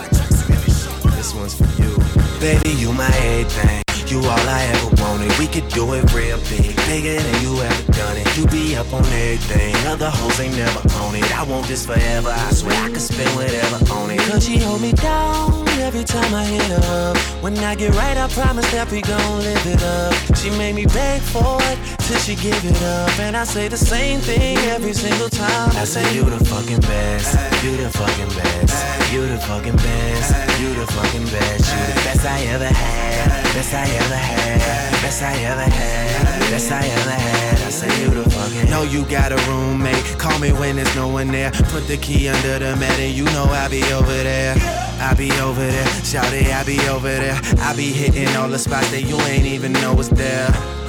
This one's for you. Baby, you my everything. You all I ever wanted. We could do it real big, bigger than you ever done it. You be up on everything. Other hoes ain't never on it. I want this forever. I swear I could spend whatever on it. Cause she hold me down every time I hit up. When I get right, I promise that we gon' live it up. She made me beg for it till she give it up. And I say the same thing every single time. I say you the fucking best. You the fucking best. You the fucking best. You the fucking best. You the best I ever had. Best I ever had. Best I ever had. Best I ever had. I say you the fucking. Know you got a roommate. Call me when there's no one there. Put the key under the mat and you know I'll be over there. I be over there. Shout it, I be over there. I be hitting all the spots that you ain't even know was there.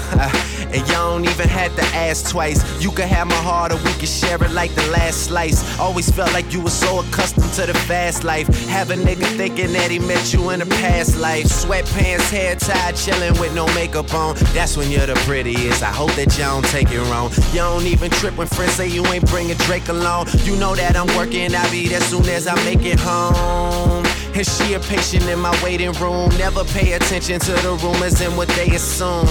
<laughs> and y'all don't even have to ask twice. You can have my heart or we can share it like the last slice. Always felt like you were so accustomed to the fast life. Have a nigga thinking that he met you in a past life. Sweatpants, hair tied, chilling with no makeup on. That's when you're the prettiest. I hope that you don't take it wrong. Y'all don't even trip when friends say you ain't bringing Drake along. You know that I'm working, I'll be there soon as I make it home. And she a patient in my waiting room. Never pay attention to the rumors and what they assume.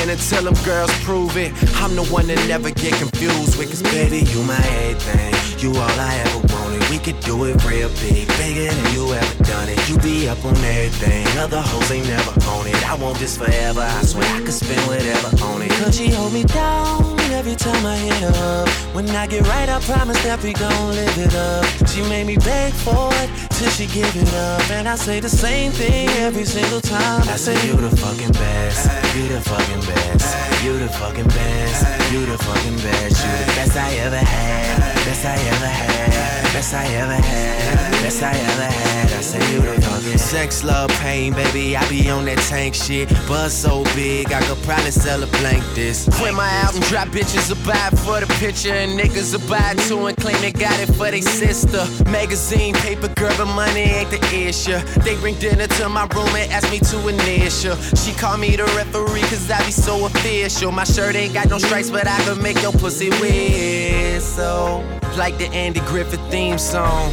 And until them girls prove it, I'm the one that never get confused with. Cause baby, you my everything. You all I ever wanted. We could do it real big, bigger than you ever done it. You be up on everything. Other hoes ain't never on it. I want this forever. I swear I could spend whatever on it. Could she hold me down every time I hit her up. When I get right, I promise that we gon' live it up. She made me beg for it till she give it up. And I say the same thing every single time. I say you the fucking best. You the fucking best. You the fucking best. You the fucking best. You the best I ever had. Best I ever had. Best I ever had. Best I ever had. I say you the fucking sex, love, pain, baby. I be on that tank shit. Buzz so big, I could probably sell a blank this. When my album drop, bitches will buy for the picture, and niggas will buy too and claim they got it for they sister. Magazine, paper, girl, but money ain't the issue. They bring dinner to my room and ask me to initial. She call me the referee, cause I be so official. My shirt ain't got no stripes, but I can make your pussy whistle. Like the Andy Griffith theme song.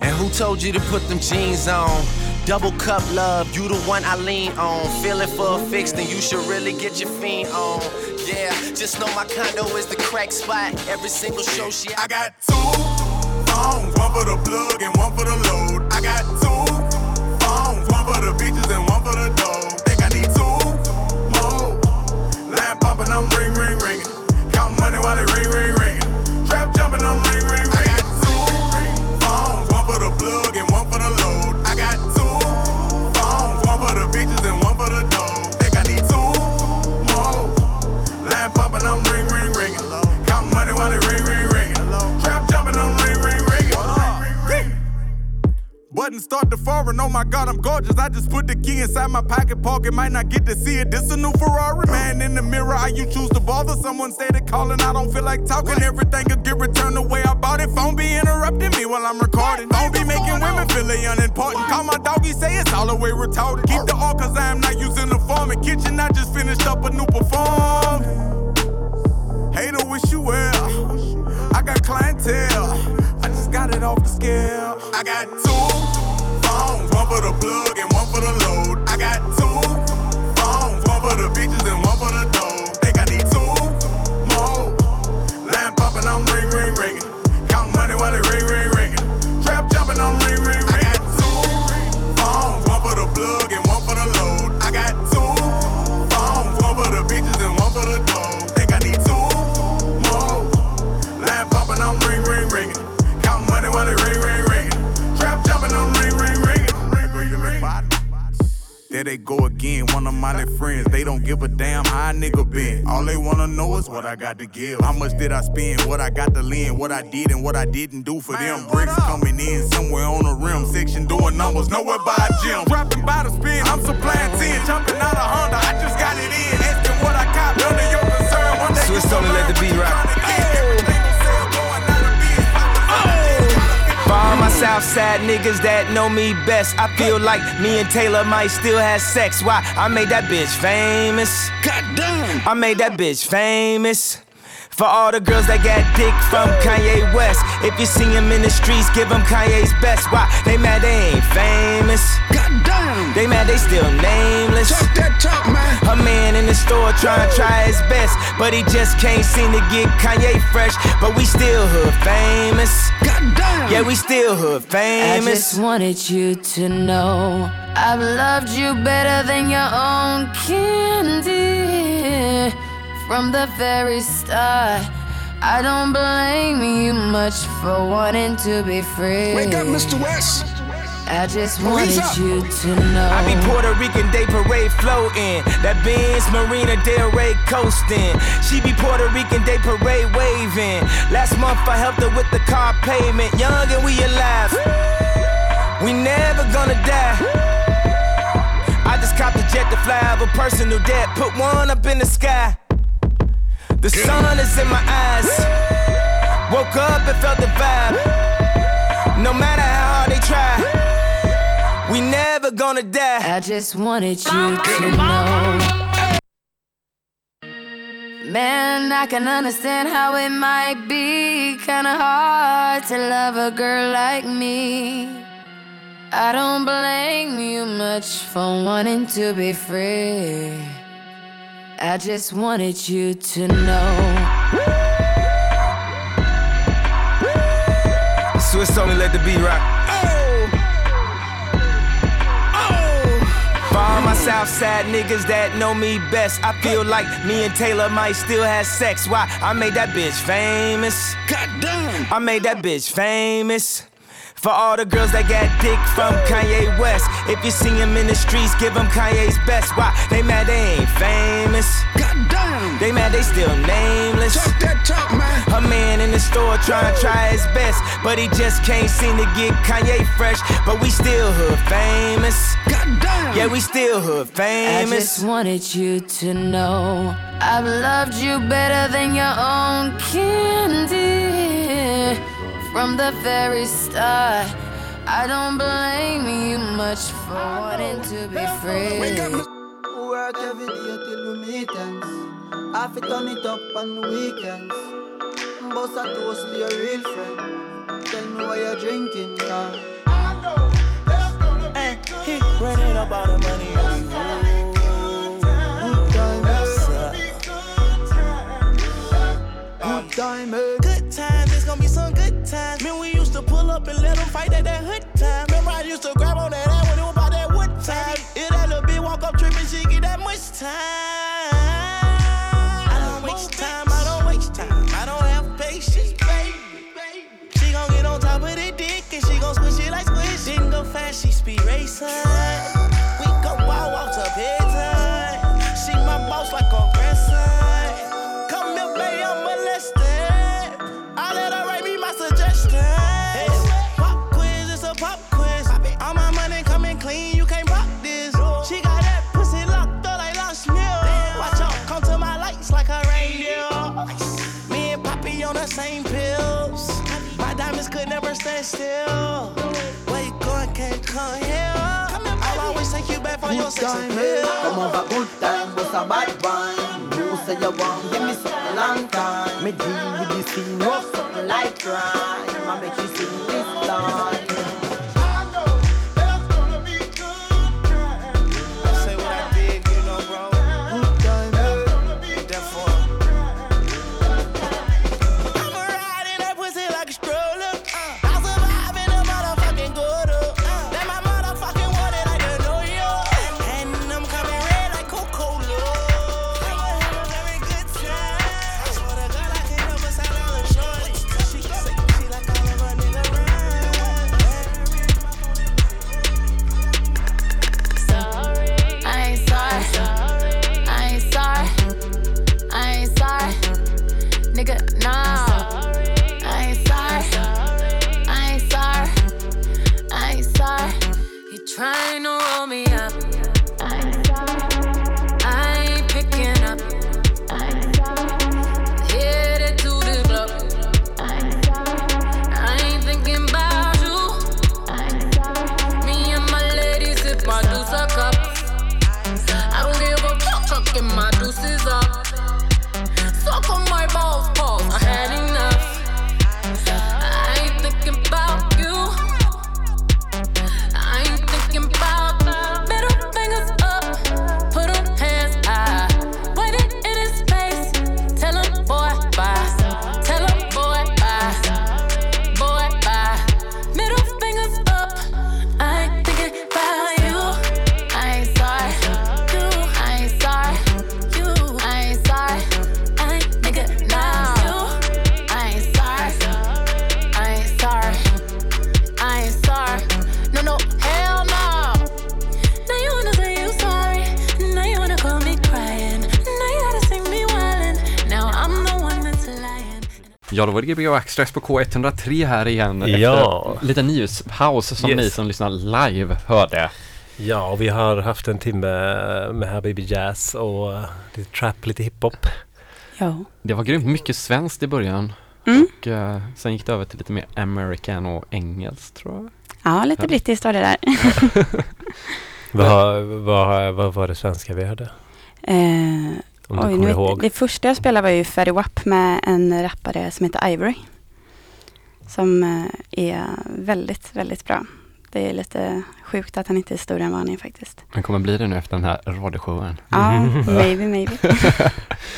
And who told you to put them jeans on? Double cup love, you the one I lean on. Feeling for a fix, then you should really get your fiend on. Yeah, just know my condo is the crack spot. Every single show she I got two phones, one for the plug and one for the load. I got two phones, one for the bitches and one for the dough. Think I need two more. Line popping, I'm ring, ring, ringing. Count money while it ring, ring, ringing. Button start to foreign, oh my god, I'm gorgeous. I just put the key inside my pocket pocket, might not get to see it. This a new Ferrari, man. In the mirror, how you choose to bother? Someone stated calling, I don't feel like talking. Everything could get returned the way I bought it. Phone be interrupting me while I'm recording. Phone be making women feel they unimportant. Call my doggy, say it's all the way retarded. Keep the all cause I am not using the form. In kitchen, I just finished up a new perform. Hater wish you well. I got clientele. I just got it off the scale. I got two one for the plug and one for the load. I got two phones, one for the bitches and there they go again. One of my friends, they don't give a damn how a nigga been. All they wanna know is what I got to give. How much did I spend? What I got to lend? What I did and what I didn't do for them. Bricks coming in somewhere on the rim. Section doing numbers, nowhere by a gym. Rapping by the spin, I'm supplying 10. Jumping out of Honda, I just got it in. Asking what I cop, none of your concern. One day Swizz you only let the beat rock. Southside niggas that know me best, I feel like me and Taylor might still have sex. Why? I made that bitch famous. Goddamn. I made that bitch famous. For all the girls that got dick from Kanye West. If you see him in the streets, give him Kanye's best. Why? They mad they ain't famous. Goddamn. They mad they still nameless. Talk that talk, man. A man in the store trying to try his best. But he just can't seem to get Kanye fresh. But we still hood famous. Goddamn. Yeah, we still hood famous. I just wanted you to know I've loved you better than your own candy from the very start. I don't blame you much for wanting to be free. Wake up, Mr. West. I just Police wanted up. you to know. I be Puerto Rican Day Parade floating. That Benz Marina Del Rey coasting. She be Puerto Rican Day Parade waving. Last month I helped her with the car payment. Young and we alive. We never gonna die. I just copped a jet to fly over personal debt. Put one up in the sky. The sun is in my eyes. Woke up and felt the vibe. No matter how hard they try. We never gonna die. I just wanted you to know. Man, I can understand how it might be kinda hard to love a girl like me. I don't blame you much for wanting to be free. I just wanted you to know. Swizz only let the beat rock. Southside niggas that know me best, I feel like me and Taylor might still have sex. Why? I made that bitch famous. Goddamn. I made that bitch famous. For all the girls that got dick from Kanye West. If you see him in the streets, give him Kanye's best. Why? They mad they ain't famous. Goddamn. They mad they still nameless. Talk that talk, man. A man in the store trying to try his best. But he just can't seem to get Kanye fresh. But we still hood famous. Goddamn. Yeah, we still hood famous. I famous. just wanted you to know I've loved you better than your own candy from the very start. I don't blame you much for wanting to be free. Work every day till we meet ends. Half it turn it up on the weekends. Boss a toast to your real friend. Tell me why you're drinking, yeah. Hey, he running up all the money on you. Good time? Good times, it's gonna be some good times. Man, we used to pull up and let them fight at that hood time. Remember, I used to grab on that ass when it was about that wood time. If that little bitch walk up tripping, she get that much time. She gon' squish it like squish. Didn't go fast, she speed racing. We go wild walks up head never stand still. Where you going, can't come here. I'll always take you back for your sex appeal. eh? Come over, good time, bust a bad wine. You say you want, give me something long time. Me deal with this thing, rough something like crime. I make you sing Ja, då var det Gbg Access på K103 här igen Ja. efter lite nyhetspaus som Yes. ni som lyssnar live hörde. Ja, och vi har haft en timme med Habibi Jazz och eh, lite trap, lite hiphop. Ja. Det var grymt mycket svenskt i början Mm. och eh, sen gick det över till lite mer american och engelskt tror jag. Ja, lite brittiskt var det där. <laughs> Vad, vad, vad var det svenska vi hörde? Eh, Om du kommer ihåg. Det första jag spelade var ju Fetty Wap med en rappare som heter Ivory. Som eh, är väldigt, väldigt bra. Det är lite sjukt att han inte är större än vad han är faktiskt. Den kommer bli det nu efter den här radioshowen. Ja, <laughs> maybe, maybe.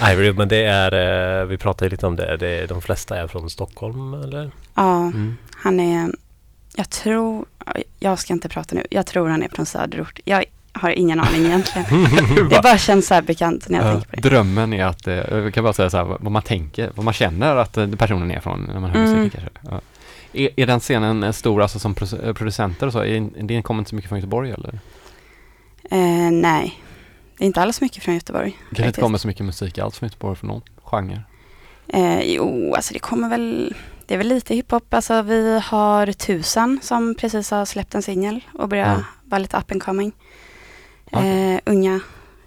<laughs> Ivory, men det är, eh, vi pratade lite om det, det är, de flesta är från Stockholm eller? Ja, Mm. han är, jag tror, jag ska inte prata nu, jag tror han är från söderort. Jag har ingen aning egentligen. <laughs> det bara känns så här bekant när jag Ja, tänker på det. drömmen är att, eh, jag kan bara säga så här, vad man tänker, vad man känner att eh, personen är från när man hör Mm. musik kanske. Ja. Är, är den scenen eh, stor alltså som producenter och så? Är, det kommer inte så mycket från Göteborg eller? Eh, nej, det är inte alls mycket från Göteborg. Det kanske inte kommer så mycket musik alls från Göteborg från någon genre? Eh, jo, alltså det kommer väl, det är väl lite hiphop. Alltså vi har Tusen som precis har släppt en singel och börjar Ja. vara lite up and coming. Okej. Eh, unga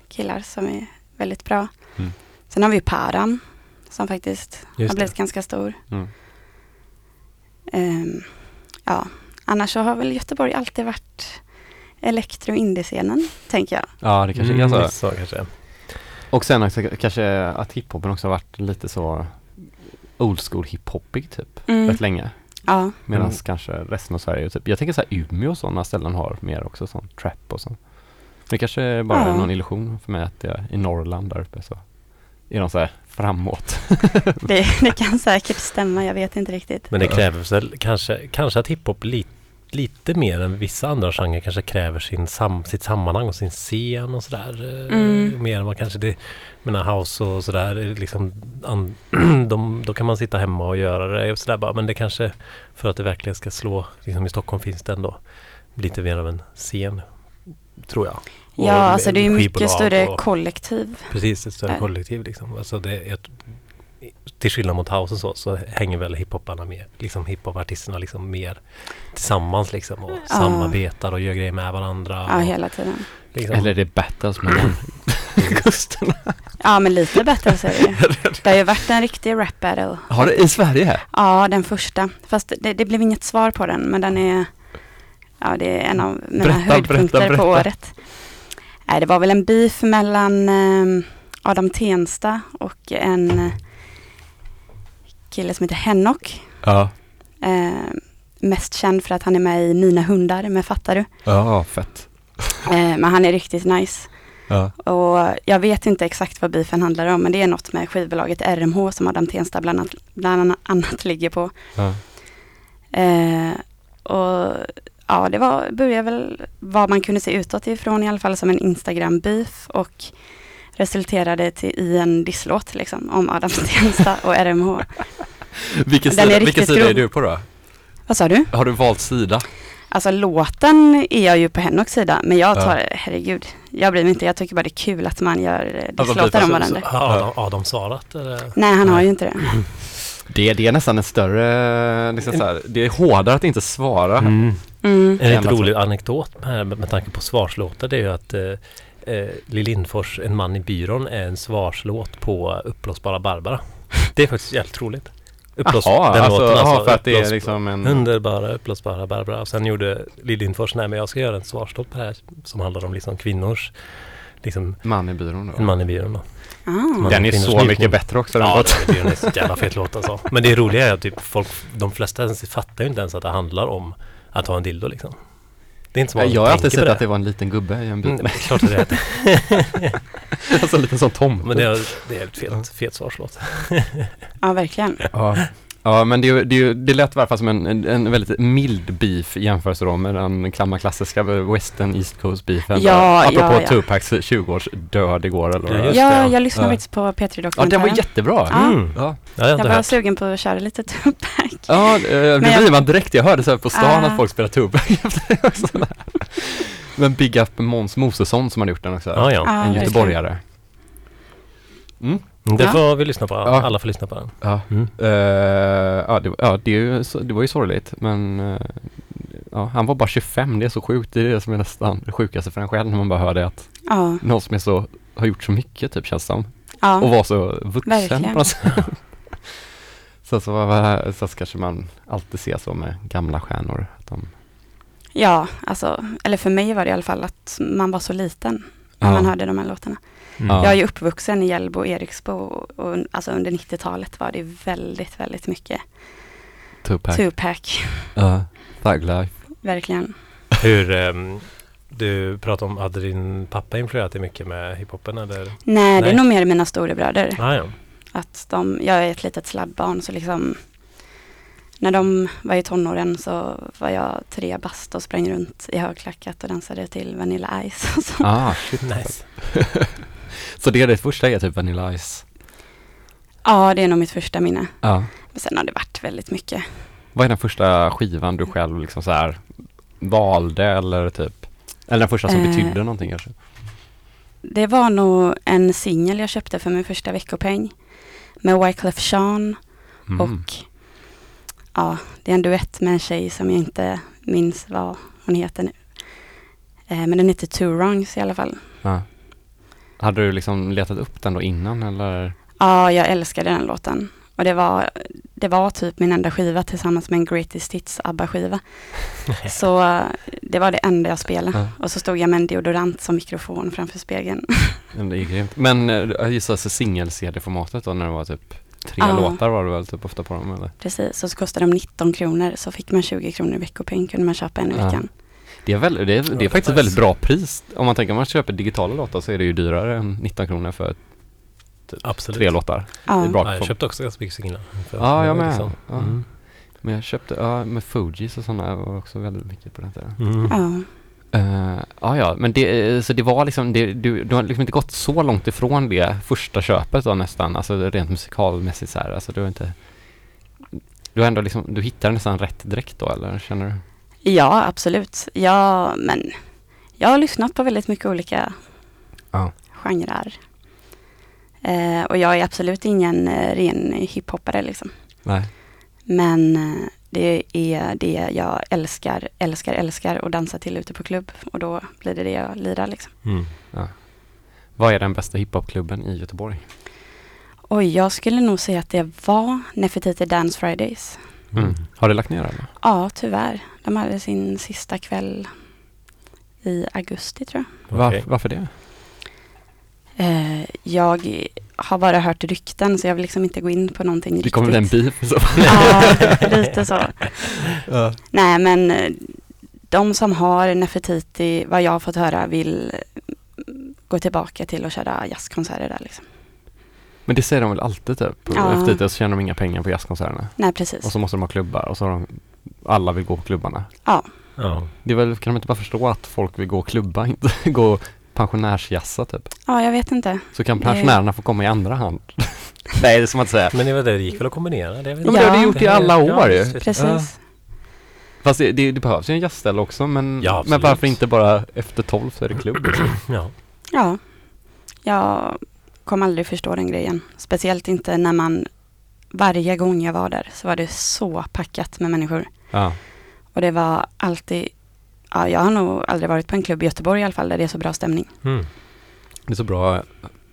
killar som är väldigt bra. Mm. Sen har vi ju Paran som faktiskt Just har blivit det. ganska stor. Mm. Ehm, ja, annars så har väl Göteborg alltid varit elektro indie-scenen, tänker jag. Ja, det kanske Mm, är så. så kanske. Och sen också, kanske att hiphopen också har varit lite så old school hiphopig typ, Mm. rätt länge. Ja. Medan Mm. kanske resten av Sverige, typ, jag tänker så här Umeå och sådana ställen har mer också sån trap och så. Men det kanske är bara Ja. någon illusion för mig att är i Norrland där uppe så är de så här framåt. <laughs> Det, det kan säkert stämma, jag vet inte riktigt. Men det krävs väl kanske, kanske att hiphop li, lite mer än vissa andra genrer kanske kräver sin sam, sitt sammanhang och sin scen och sådär. eh, Mm. Mer än vad kanske det, menar house och sådär, är liksom, an, <clears throat> de, då kan man sitta hemma och göra det och sådär bara. Men det kanske, för att det verkligen ska slå, liksom i Stockholm finns det ändå lite mer av en scen, tror jag. Och Ja, alltså det är ju mycket större och- kollektiv. Precis, ett större där. kollektiv liksom. Alltså det, jag, till skillnad mot house och så, så hänger väl hiphoparna med, liksom hiphopartisterna liksom mer tillsammans liksom och samarbetar och gör grejer med varandra. Ja, och, hela tiden. liksom, Eller är det battles mellan <laughs> kusterna? Ja, men lite bättre så <laughs> är det. Det har ju varit en riktig rap battle. Har det i Sverige? Ja, den första. Fast det, det blev inget svar på den, men den är, ja det är en av mina Berätta, höjdpunkter berätta, på berätta. året. Nej, det var väl en beef mellan eh, Adam Tensta och en eh, kille som heter Henok. Ja. Eh, mest känd för att han är med i Mina hundar med Fattar du? Ja, fett. Eh, men han är riktigt nice. Ja. Och jag vet inte exakt vad beefen handlar om, men det är något med skivbolaget RMH som Adam Tensta bland annat, bland annat <laughs> ligger på. Ja. Eh, och ja, det var, började väl vad man kunde se utåt ifrån i alla fall som en Instagram-beef och resulterade till, i en disslåt liksom om Adam <laughs> Tensta och RMH. Vilken sida, vilken sida är du på då? Vad sa du? Har du valt sida? Alltså låten är jag ju på Henoks sida, men jag tar, Ja. herregud, jag bryr mig inte. Jag tycker bara det är kul att man gör disslåtar om varandra. Har Adam, Adam svarat eller? Nej, han har ju inte det. <clears throat> Det, det är nästan en större, liksom så här, det är hårdare att inte svara. Mm. Mm. En Än lite rolig anekdot med, med, med tanke på svarslåtar det är ju att eh, eh, Lill Lindfors, En man i byrån, är en svarslåt på Uppblåsbara Barbara. Det är faktiskt jävligt roligt. Uppblås, Jaha, den alltså, låten jaha, för att det är liksom en- Underbara, uppblåsbara Barbara. Och sen gjorde Lill Lindfors, nej men jag ska göra en svarslåt på det här som handlar om liksom kvinnors liksom Man i byrån då. En man i byrån då. Ah. Man Den är så mycket bättre också, den Ja, låten. den är en så jävla fet låt alltså. Men det roliga är att typ folk, de flesta ens fattar ju inte ens att det handlar om att ha en dildo liksom. Det är inte som att Jag har alltid sett på att det var en liten gubbe i en bil. Mm, klart att det är. <laughs> alltså en liten sån tom. Men det är, det är ett fet, fet svarslåt. Ja, verkligen. Ja. Ja men det, är ju- det, det lät i alla fall som en, en, en väldigt mild beef i jämförelse då med den gamla klassiska western East Coast beefen. Ja, Apropå ja, ja. Tupacs 20-års död igår eller var. Ja, jag lyssnade Ja. faktiskt på P3 Ja Dokumentären. den var jättebra. Ja. Mm. Ja. Jag var sugen på att köra lite Tupac. Ja, eh, det jag- blir man direkt. Jag hörde så här på stan Ah. att folk spelar Tupac <laughs> efter det också. Men Big Up Måns Mosesson som hade gjort den också. Ja, ja. Ja, En verkligen. göteborgare. Mm. Mm, Det får vi lyssna på. Ja. Alla får lyssna på den. Ja, Mm. Eh, ja, det, ja det, ju, så- det var ju sorgligt men eh, ja, han var bara 25, det är så sjukt. Det är det som är nästan det sjukaste för en själv när man bara hör det att Ja. någon som är så, har gjort så mycket typ känns som. Ja, Och var så vuxen verkligen. på något sätt. <laughs> så, så, var- så kanske man alltid ser så med gamla stjärnor. Att de, Ja, alltså, eller för mig var det i alla fall att man var så liten när Ja. man hörde de här låtarna. Mm. Jag är ju uppvuxen i Hjällbo och Eriksbo och, och alltså under 90-talet var det väldigt, väldigt mycket Tupac. Tupac. Ja, Thug Life. Verkligen. Hur, ehm, du pratade om, hade din pappa influerat dig mycket med hiphopen eller? Nej, det är nog mer mina storebröder. Ah, ja. Att de, jag är ett litet sladdbarn så liksom när de var i tonåren så var jag tre bast och sprang runt i högklackat och dansade till Vanilla Ice och så. Ah, shit. Nice. <laughs> så det är det första är typ Vanilla Ice. Ja, det är nog mitt första minne. Ja. Men sen har det varit väldigt mycket. Vad är den första skivan du själv liksom så här valde eller typ? Eller den första som Eh. betydde någonting kanske? Det var nog en singel jag köpte för min första veckopeng med Wyclef Jean Mm. och ja, det är en duett med en tjej som jag inte minns vad hon heter nu. Eh, men den heter Two Wrongs i alla fall. Ja. Hade du liksom letat upp den då innan eller? Ja, jag älskade den låten. Och det var, det var typ min enda skiva tillsammans med en Greatest Hits ABBA-skiva. <laughs> Så det var det enda jag spelade. Ja. Och så stod jag med en deodorant som mikrofon framför spegeln. <laughs> Men det är grymt. Men eh, jag gissar alltså singel-CD-formatet då när det var typ tre Ja. låtar var det väl typ ofta på dem eller? Precis, och så kostade de 19 kronor. Så fick man 20 kronor i veckopeng kunde man köpa en i Ja. veckan. Det är, väl, det är, det är faktiskt ett väldigt bra pris. Om man tänker om man köper digitala låtar så är det ju dyrare än 19 kronor för typ Absolut. tre låtar. Ja. Ja, jag köpte också ganska mycket singlar. Ja, jag med. liksom. Ja. Mm. Men jag köpte, ja, med Fugees och sådana var också väldigt mycket på den tiden. Mm. Ja. Ja, ja, men det, eh, så det var liksom, det, du, du har liksom inte gått så långt ifrån det första köpet då nästan, alltså rent musikalmässigt så här, alltså du har inte Du har ändå liksom, du hittar nästan rätt direkt då eller känner du? Ja, absolut. Ja, men jag har lyssnat på väldigt mycket olika Ja. genrer. Eh, och jag är absolut ingen eh, ren hiphoppare liksom. Nej. Men eh, det är det jag älskar, älskar, älskar att dansa till ute på klubb. Och då blir det det jag lirar liksom. Mm. Ja. Vad är den bästa hiphopklubben i Göteborg? Oj, jag skulle nog säga att det var Nefertiti Dance Fridays. Mm. Har det lagt ner eller? Ja, tyvärr. De hade sin sista kväll i augusti tror jag. Var, varför det? Eh, jag har bara hört rykten så jag vill liksom inte gå in på någonting Det riktigt. kommer bli en beef så. Ja, <laughs> lite så. Ja. Nej, men eh, de som har Nefertiti, vad jag har fått höra, vill mm, gå tillbaka till att köra jazzkonserter där liksom. Men det säger de väl alltid typ? Ja. Efter det så tjänar de inga pengar på jazzkonserterna. Nej, precis. Och så måste de ha klubbar och så har de, alla vill gå på klubbarna. Ja, Ja. Det är väl, kan de inte bara förstå att folk vill gå och klubba, <laughs> inte gå pensionärsjassa typ? ja jag vet inte. Så kan Det- pensionärerna få komma i andra hand. <laughs> Nej, det är som att säga. Men det, var det, det gick väl att kombinera? Det, är väl- Ja, men det har det gjort i alla år ju. Precis. Fast det, det, det behövs ju en jazzställe också, men, Ja, men varför inte bara efter tolv så är det klubb? liksom? <clears throat> Ja. Ja, jag kommer aldrig förstå den grejen. Speciellt inte när man varje gång jag var där så var det så packat med människor. Ja. Och det var alltid, ja jag har nog aldrig varit på en klubb i Göteborg i alla fall där det är så bra stämning. Mm. Det är så bra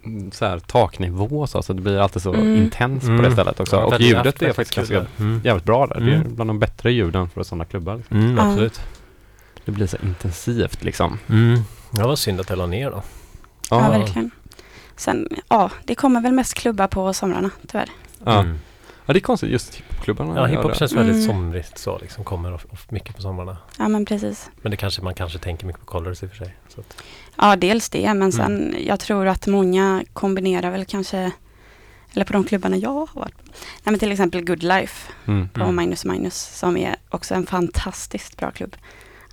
mm, så här, taknivå så, så det blir alltid så Mm. intens på Mm. det stället också. Ja, och ljudet är faktiskt ganska. Mm. jävligt bra där. Det är Mm. bland de bättre ljuden för sådana klubbar. Liksom. Mm, Ja. absolut. Det blir så intensivt liksom. Mm. Ja, vad synd att det la ner då. Ja, verkligen. Sen, ja, det kommer väl mest klubbar på somrarna tyvärr. Ja. Mm. ja, det är konstigt. Just hiphopklubbarna Ja, hiphop känns väldigt Mm. somrigt så liksom. Kommer of, of, mycket på somrarna. Ja, men precis. Men det kanske man kanske tänker mycket på Colors i och för sig. Så att, Ja, dels det, men sen jag tror att många kombinerar väl kanske, eller på de klubbarna jag har varit på. Nej, men till exempel Good Life Mm. på Mm. Minus Minus som är också en fantastiskt bra klubb.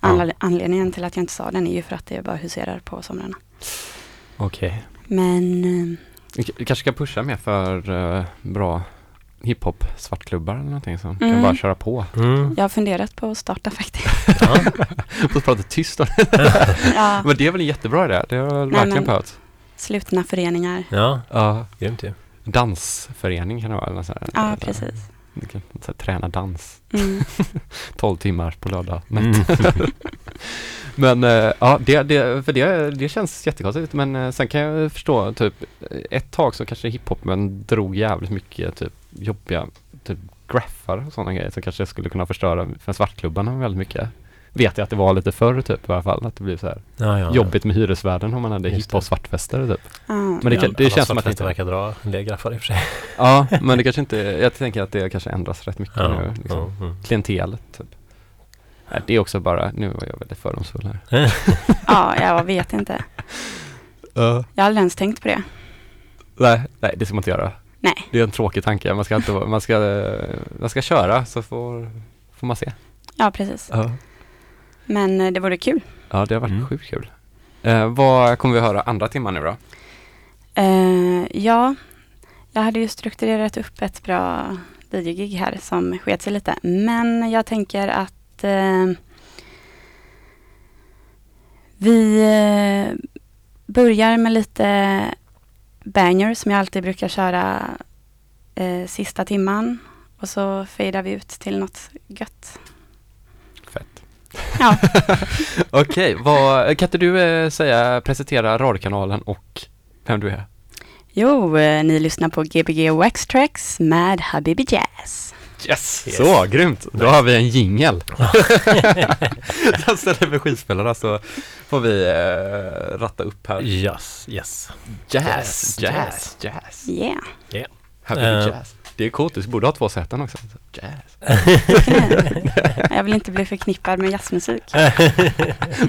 Ja. Anle- Anledningen till att jag inte sa den är ju för att det bara huserar på somrarna. Okej. Men Vi k- kanske ska pusha mer för eh, bra hiphop svartklubbar eller någonting som kan Mm. bara köra på. mm. jag har funderat på att starta faktiskt. ja. <laughs> Får prata tyst då. <laughs> Ja, Men det är väl en jättebra idé. Det har jag Nej, verkligen men- behövt. slutna föreningar. ja, Ja. grymt ju. dansförening kan det vara. Eller så här, Ja, eller- precis. Du kan så här, träna dans. Mm. <laughs> 12 timmar på lördag. Mm. Men eh, ja, det, det, för det, det känns jättekonstigt. Men eh, sen kan jag förstå typ ett tag så kanske hiphopen drog jävligt mycket typ jobbiga typ graffar och sådana grejer som kanske skulle kunna förstöra för svartklubbarna väldigt mycket. Vet jag att det var lite förr typ i alla fall. Att det blev så här Ja, ja, jobbigt med hyresvärden om man hade hiphop svartfester typ. Ja. Men det, kan, det Alla känns som att det inte... verkar dra en del graffar i och för sig. Ja, <laughs> men det kanske inte, jag tänker att det kanske ändras rätt mycket Ja, nu. Liksom. ja, mm. Klientelet typ. Nej, det är också bara, nu var jag väldigt fördomsfull här. <laughs> Ja, jag vet inte. Ja. Jag har aldrig ens tänkt på det. Nej, nej, det ska man inte göra. Nej. Det är en tråkig tanke. Man ska inte, man ska, man ska köra så får, får man se. Ja, precis. Ja, Men eh, det vore kul. ja det har varit sjukt kul. Eh, vad kommer vi höra andra timmar nu då? Eh, ja, jag hade ju strukturerat upp ett bra DJ-gig här som sket sig lite. Men jag tänker att eh, vi eh, börjar med lite banger som jag alltid brukar köra eh, sista timman. Och så fejdar vi ut till något gött. Fett. Ja. <laughs> Okej, vad, kan inte du eh, säga, presentera radiokanalen och vem du är? Jo, eh, ni lyssnar på Gbg Wax Tracks med Habibi Jazz. Yes! Så, grymt! Då har vi en jingel. <laughs> <laughs> Ställer vi skivspelarna så får vi eh, ratta upp här. Yes, yes. Jazz, Jazz, jazz, jazz. Yeah. Yeah. Happy Eh. jazz. Det är coolt, du borde ha två sätten också. Jazz. <laughs> Jag vill inte bli förknippad med jazzmusik.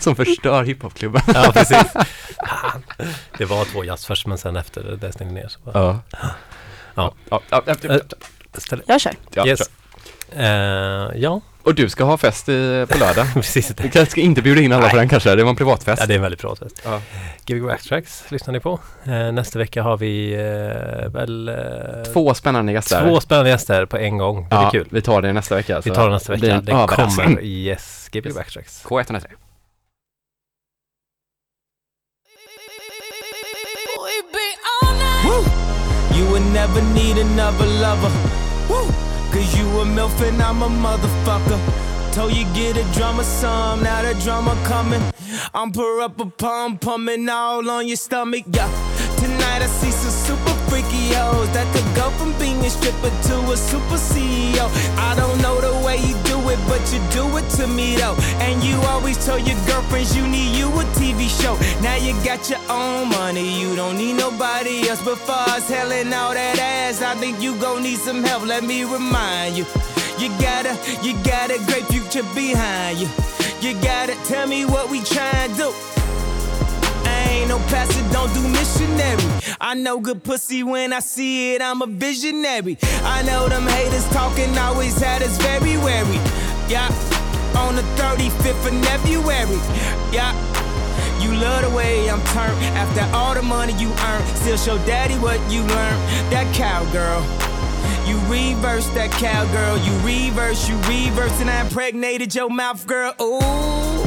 Som förstör hiphopklubben. Ja, precis. Det var två jazz först, men sen efter det stängde ner. Så bara- Ja. Ja. Ja, ja, ja, ja. Eh, ställ- Jag kör. Ja, yes. kör. Eh, ja, Och du ska ha fest i, på lördag. <laughs> precis. Du kanske ska inte bjuda in alla på den kanske, det var en privatfest. Ja, det är en väldigt bra test. Ja. Gbg Wax Tracks lyssnar ni på. Eh, nästa vecka har vi eh, väl Två spännande gäster. två spännande gäster på en gång. Det blir ja, kul. vi tar det nästa vecka. Vi så tar det nästa blir vecka. Det överraskning. kommer, yes, Gbg Yes. Wax Tracks. K103. You would never need another lover. Woo! Cause you a MILF and I'm a motherfucker. Told you get a drummer some, now the drummer coming. I'm pour up a pump, pumping all on your stomach, yeah. Tonight I see some super hoes that could go from being a stripper to a super CEO. I don't know the way you do it, but you do it to me though. And you always told your girlfriends you need you a TV show. Now you got your own money, you don't need nobody else. But far as all that ass, I think you gon' need some help. Let me remind you. You gotta, you got a great future behind you. You gotta tell me what we tryin' to do. Ain't no pastor, don't do missionary. I know good pussy when I see it, I'm a visionary. I know them haters talking always had us very wary. Yeah, on the 35th of February. Yeah. You love the way I'm turned after all the money you earned. Still show daddy what you learned. That cowgirl. You reverse that cowgirl. You reverse, you reverse, and I impregnated your mouth, girl. Ooh.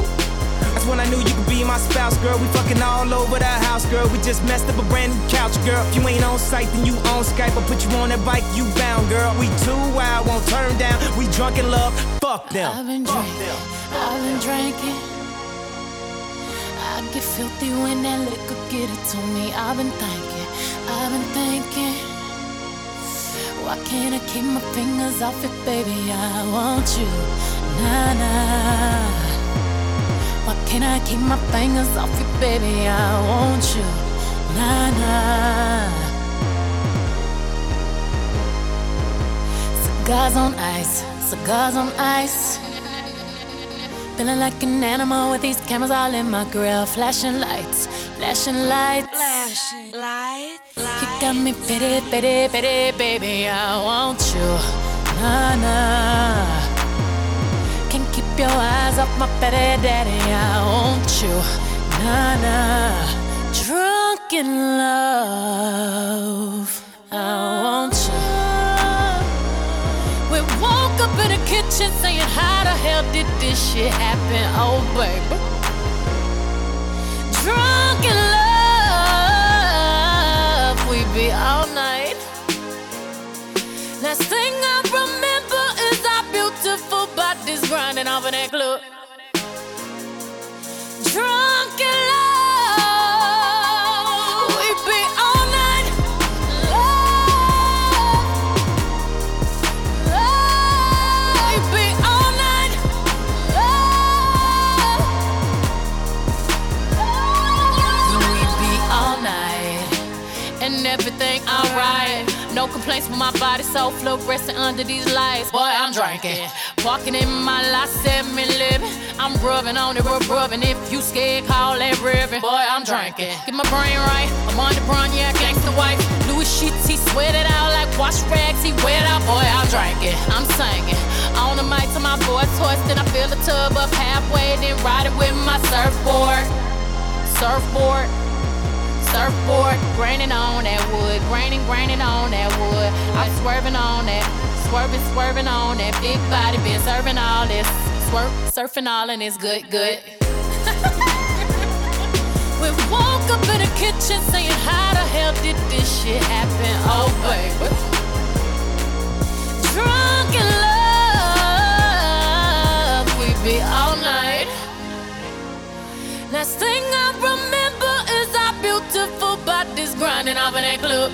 That's when I knew you could be my spouse, girl. We fucking all over the house, girl. We just messed up a brand new couch, girl. If you ain't on site, then you on Skype. I'll put you on that bike, you bound, girl. We too wild, won't turn down. We drunk in love, fuck them. I've been drinking, I've been drinking. I get filthy when that liquor get it to me. I've been thinking, I've been thinking. Why can't I keep my fingers off it, baby? I want you, nah nah. Can't I keep my fingers off you, baby? I want you, nah nah. Cigars on ice, cigars on ice. Feeling like an animal with these cameras all in my grill. Flashing lights, flashing lights. Flashing lights. You got me pity, pity, pity, baby. I want you. Nah, nah. Your eyes off my petty daddy. I want you. Nah, nah. Drunk in love. I want you. We woke up in the kitchen saying, How the hell did this shit happen? Oh, baby. Drunk in love, we be all night. Last thing I off in that club. Complaints with my body so fluorescent under these lights. Boy, I'm drinking. Walking in my lot, seven living. I'm rubbing on it, rub rubbing. If you scared, call that ribbon. Boy, I'm drinking. Get my brain right. I'm on the brown, yeah, gangsta wife. Louis sheets, he sweat it out like wash rags. He wet out. Boy, I'm drinking. I'm singing. On the mic to my boy hoarse, then I fill the tub up halfway, then ride it with my surfboard. Surfboard surfboard, graining on that wood, graining, graining on that wood. I'm swerving on that, swerving, swerving on that big body, been serving all this, swerve, surfing all and it's good, good. <laughs> we woke up in the kitchen saying, How the hell did this shit happen? Oh, baby. Drunk in love, we be all night. Last thing I remember beautiful bodies grinding off in club.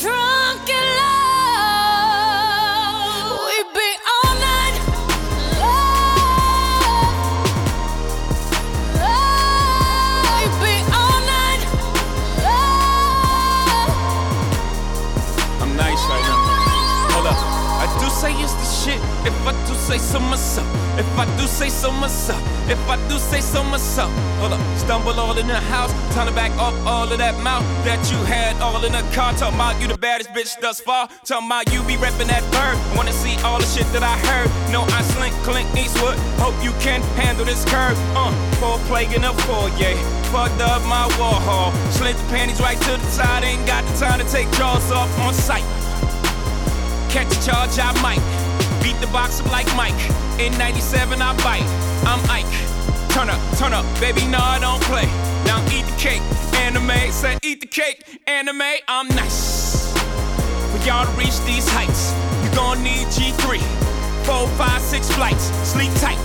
Drunk in love, we be all night. Love, we be all night. Love. I'm nice right now. Hold up. I do say it's the shit. If I do say so myself. If I do say so myself. If I do say so myself. Hold up. Stumble all in the house. Time to back up all of that mouth that you had all in the car. Talking about you the baddest bitch thus far. Talking about you be reppin' that bird. Wanna see all the shit that I heard. No, I slink, Clint Eastwood. Hope you can handle this curve. Uh, four plague in a foyer. Fucked up my Warhol, Slid the panties right to the side. Ain't got the time to take jaws off on sight. Catch a charge, I might. Beat the box up like Mike. In 97, I bite. I'm Ike. Turn up, turn up, baby, no, I don't play. Now eat the cake, Anna Mae. Said eat the cake, Anna Mae. I'm nice. For y'all to reach these heights, you gon' need G3. Four, five, six flights, sleep tight.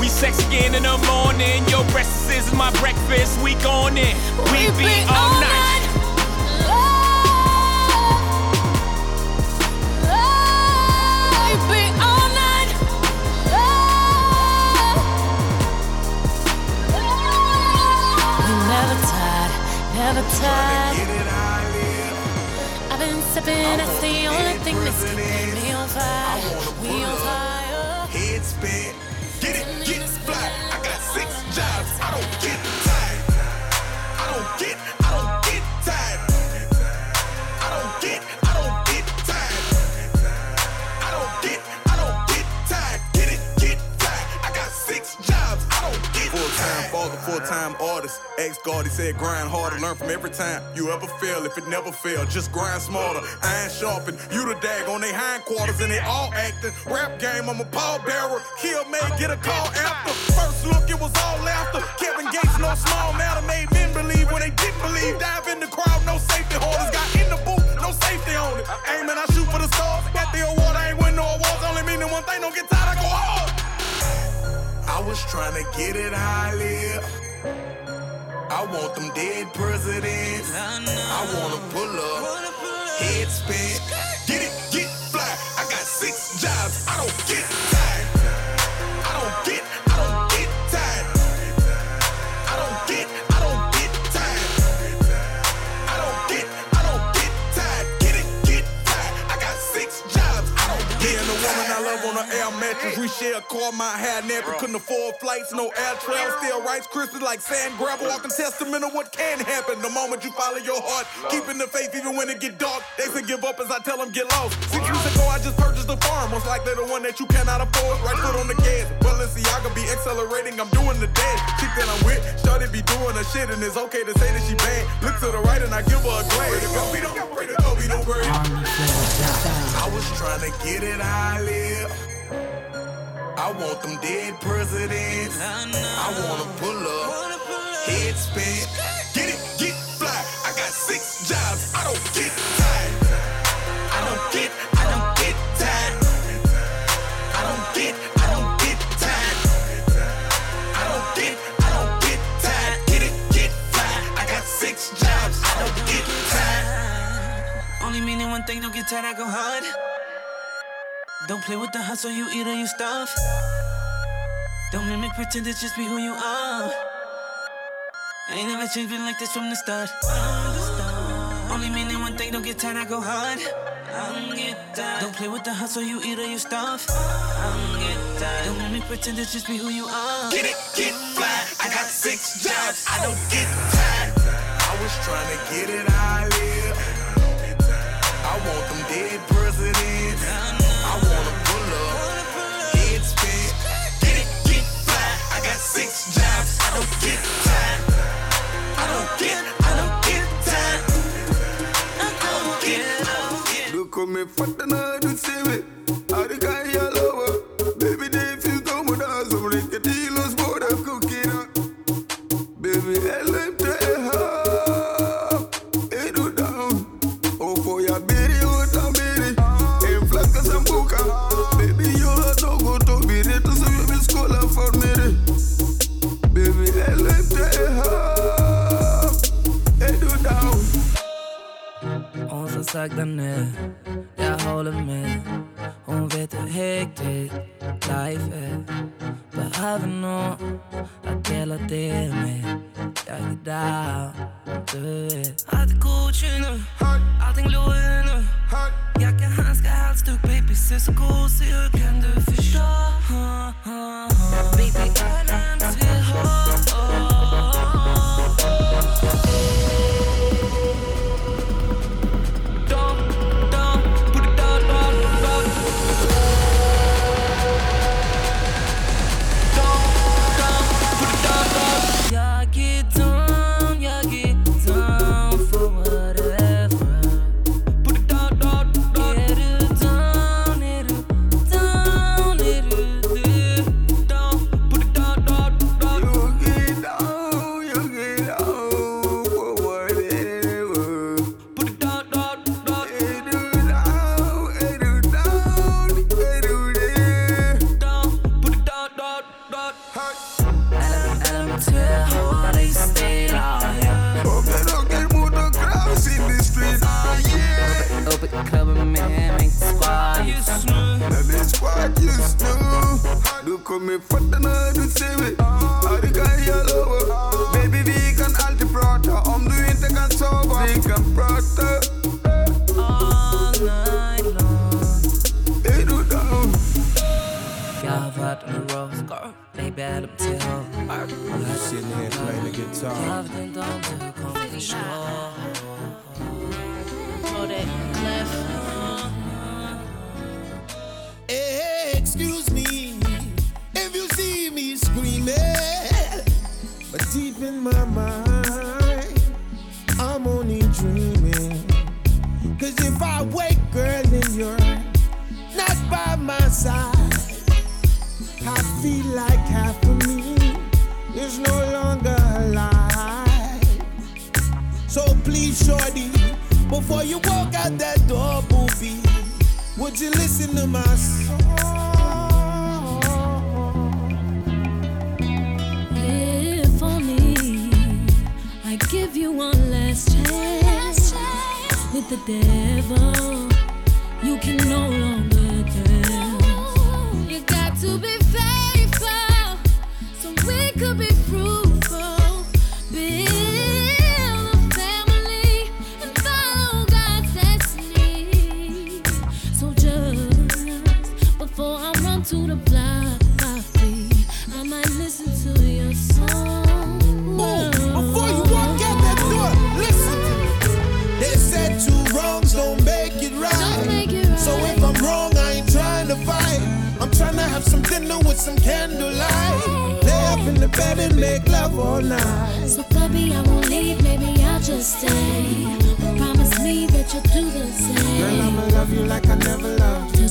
We sex again in the morning. Your breakfast is my breakfast. We going in. We be all night. Tired. I've been sipping, that's the only thing that's keeping me on fire. We on fire. Head spin, get it, get it, fly. I got six jobs, I don't get Full time father, full time artist. Ex guard, he said grind harder, learn from every time you ever fail. If it never fail, just grind smarter. Iron sharpen, you the dag on they hindquarters and they all acting. Rap game, I'm a pallbearer. Kill May, get a call after. First look, it was all laughter. Kevin Gates, no small matter, made men believe when they didn't believe. Dive in the crowd, no safety holders. Got in the booth, no safety on it. Aiming, I shoot for the stars. Got the award, I ain't win no awards. Only meaning one thing, don't get tired, was trying to get it I live. I want them dead presidents. I wanna pull up, head spin, get it, get fly. I got six jobs, I don't get an air mattress. We share a car, my hair nappy. Couldn't afford flights, no air travel. Still rice crispy like sand gravel. Walking testament of what can happen. The moment you follow your heart, keeping the faith even when it get dark. They say give up as I tell them get lost. Six weeks ago I just purchased a farm. Most likely the one that you cannot afford. Right foot on the gas. Balenciaga be accelerating. I'm doing the dance. Chick that I'm with, started be doing her shit, and it's okay to say that she bad. Look to the right and I give her a glance. Way to go, we don't, to go, we don't worry. I was trying to get it I live. I want them dead presidents. I wanna pull up, head spin. Get it, get fly. I got six jobs. I don't get tired. I don't get, I don't get tired. I don't get, I don't get tired. I don't get, I don't get tired. Get it, get fly. I got six jobs. I don't get tired. Only meaning one thing, don't get tired. I go hard. Don't play with the hustle, you eat or you stuff. Don't mimic, pretend it's just be who you are. Ain't never changed, been like this from the start. Only meaning one thing, don't get tired, I go hard. Don't play with the hustle, you eat or you stuff. Don't mimic, pretend it's just be who you are. Get it, get fly. I got six jobs, I don't get tired. I was trying to get it, I live. I want them dead presidents. me, the on earth is it?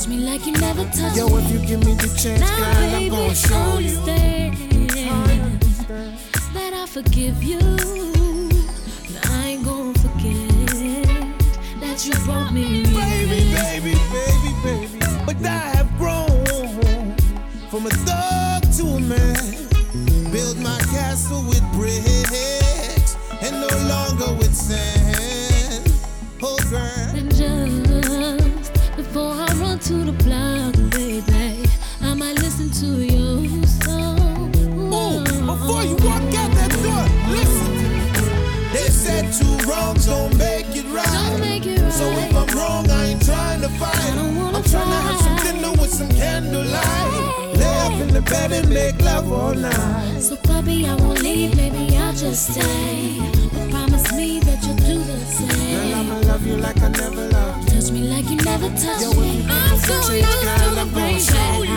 me like you never touched Yo, if you give me the chance, now, girl, baby, I'm gonna show you. That I forgive you, but I ain't gonna forget that you brought me. Baby, baby, baby, baby, but I have grown from a thug to a man. Build my castle with bricks and no longer with sand. Oh, girl to the block. I might listen to your song. Ooh, before you walk out that door, listen. They said two wrongs don't make it right. Don't make it right. So if I'm wrong, I ain't trying to fight. I'm trying to have some dinner with some candlelight. Lay up in the bed and make love all night. So, puppy, I won't leave, maybe I'll just stay. You'll do the same. Girl, I'ma love you like I never loved. Touch me like you never touched Yo, me. I'm so used to the rain that I,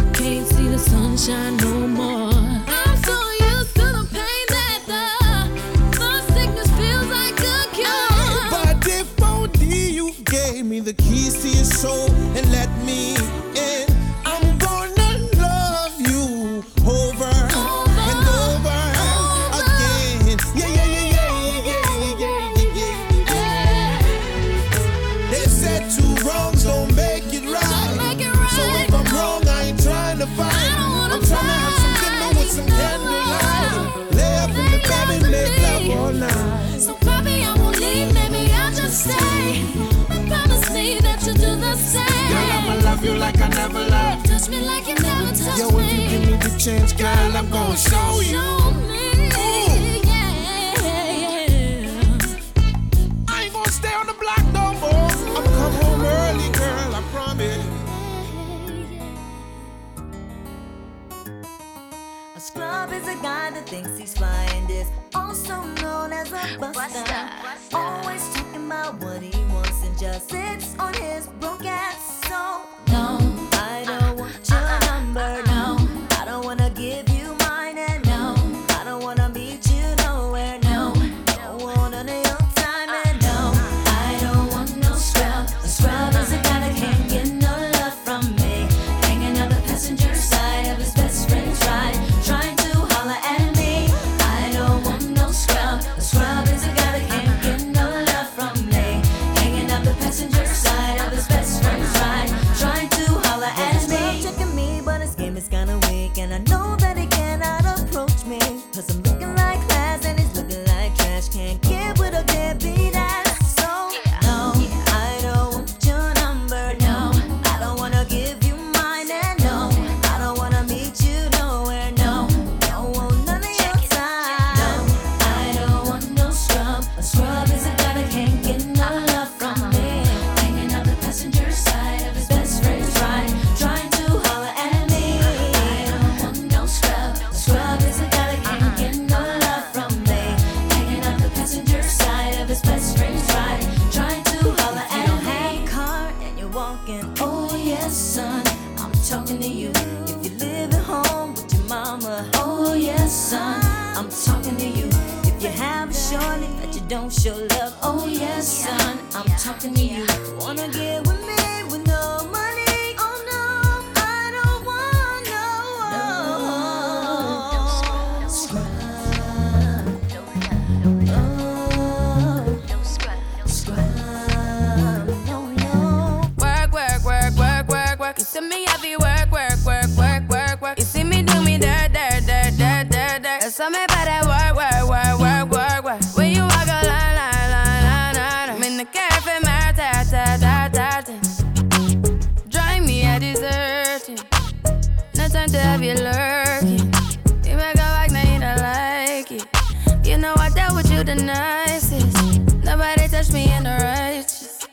I can't see the sunshine no more. I'm so used to the pain that the, the sickness feels like a cure. But if only you gave me the keys to your soul and let I'm gonna show you. Show. I ain't gonna stay on the block no more. I'ma come home early, girl, I promise. A scrub is a guy that thinks he's fly and is also known as a buster. Always talking about what he wants and just sits on his broke ass. Show love. Oh yes, son, I'm talking to you. Wanna get the nicest. Nobody touched me in the righteous.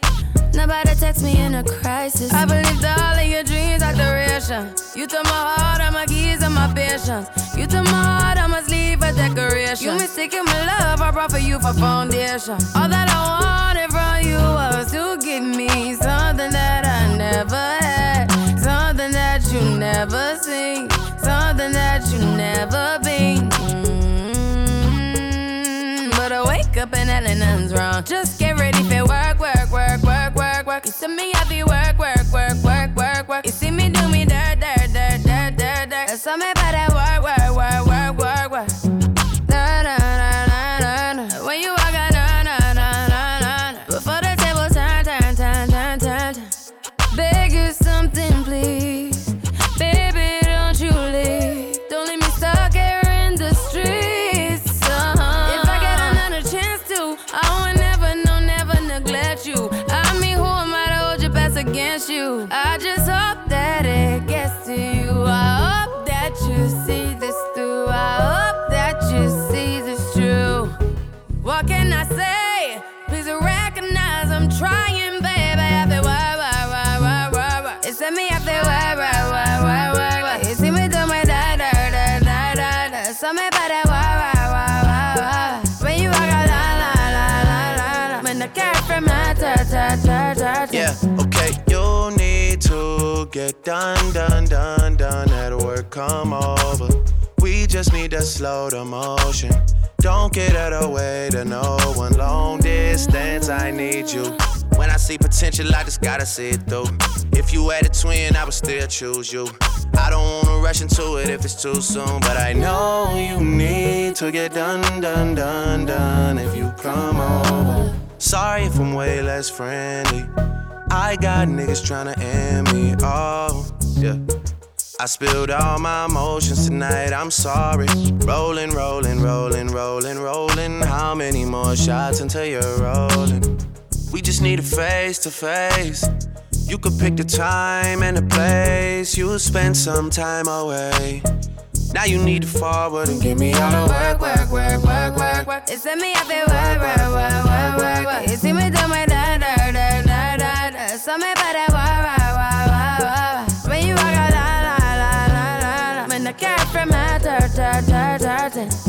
Nobody text me in a crisis. I believed all of your dreams are duration. You took my heart, all my keys, and my patience. You took my heart, I must leave a decoration. You mistaken my love, I brought for you for foundation. All that I wanted from you was to give me something that I never had, something that you never seen, something that you never been. Mm, up and nothing's wrong. Just get ready for work, work, work, work, work, work. You see me have you Yeah, okay, you need to get done, done, done, done at work, come over. We just need to slow the motion. Don't get out of way to no one. Long distance, I need you. When I see potential, I just gotta see it through. If you had a twin, I would still choose you. I don't wanna rush into it if it's too soon, but I know you need to get done, done, done, done if you come over. Sorry if I'm way less friendly. I got niggas tryna end me. Oh, yeah. I spilled all my emotions tonight, I'm sorry. Rolling, rolling, rolling, rolling, rolling. How many more shots until you're rolling? We just need a face to face. You could pick the time and the place. You'll spend some time away. Now you need to forward and give me all the work, work, work, work, work, work. It's me, I feel work, work, work, work, work, work. You see me do my da, da, da, da, da, da. So me wah, wah, wah, wah, wah, wah. When you walk out, la, la, la, la, la, la. When the cat from my ta, ta, ta, ta,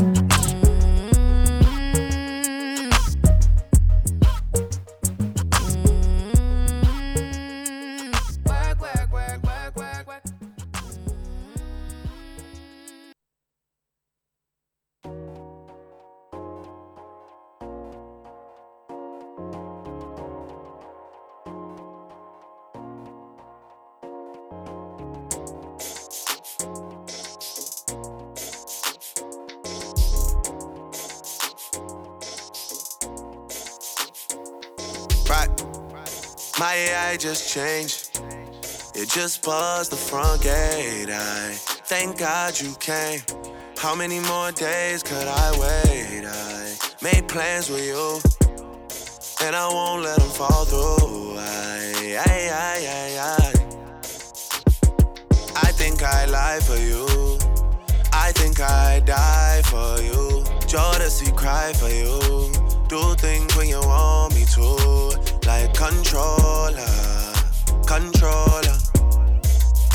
just changed. It just buzzed the front gate. I thank God you came. How many more days could I wait? I made plans with you, and I won't let them fall through. I, I, I, I, I. I think I lie for you. I think I die for you. Jodeci cry for you. Do things when you want me to, like controller, controller.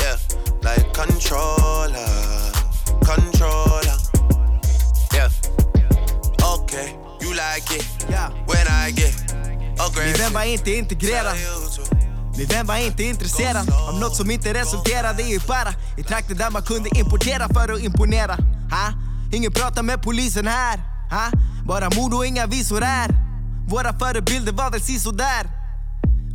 Yeah, like controller, controller. Yeah. Okay, you like it. Yeah. When I get Min aggressive. vän var inte integrerad Min vän var inte intresserad av något som inte resulterade i bara i trakter där man kunde importera för att imponera. Ha? Ingen pratar med polisen här. Ha? Bara mord och inga visor här. Våra förebilder var väl sisådär.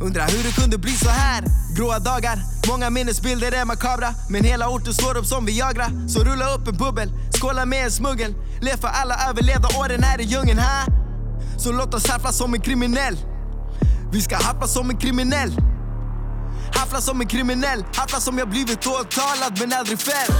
Undrar hur det kunde bli så här. Gråa dagar, många minnesbilder är makabra. Men hela orten slår upp som Viagra. Så rulla upp en bubbel, skåla med en smuggel. Lev för alla överlevda åren här i djungeln. Ha? Så låt oss haffla som en kriminell. Vi ska haffla som en kriminell. Haffla som en kriminell, haffla som jag blivit åtalad men aldrig fälld.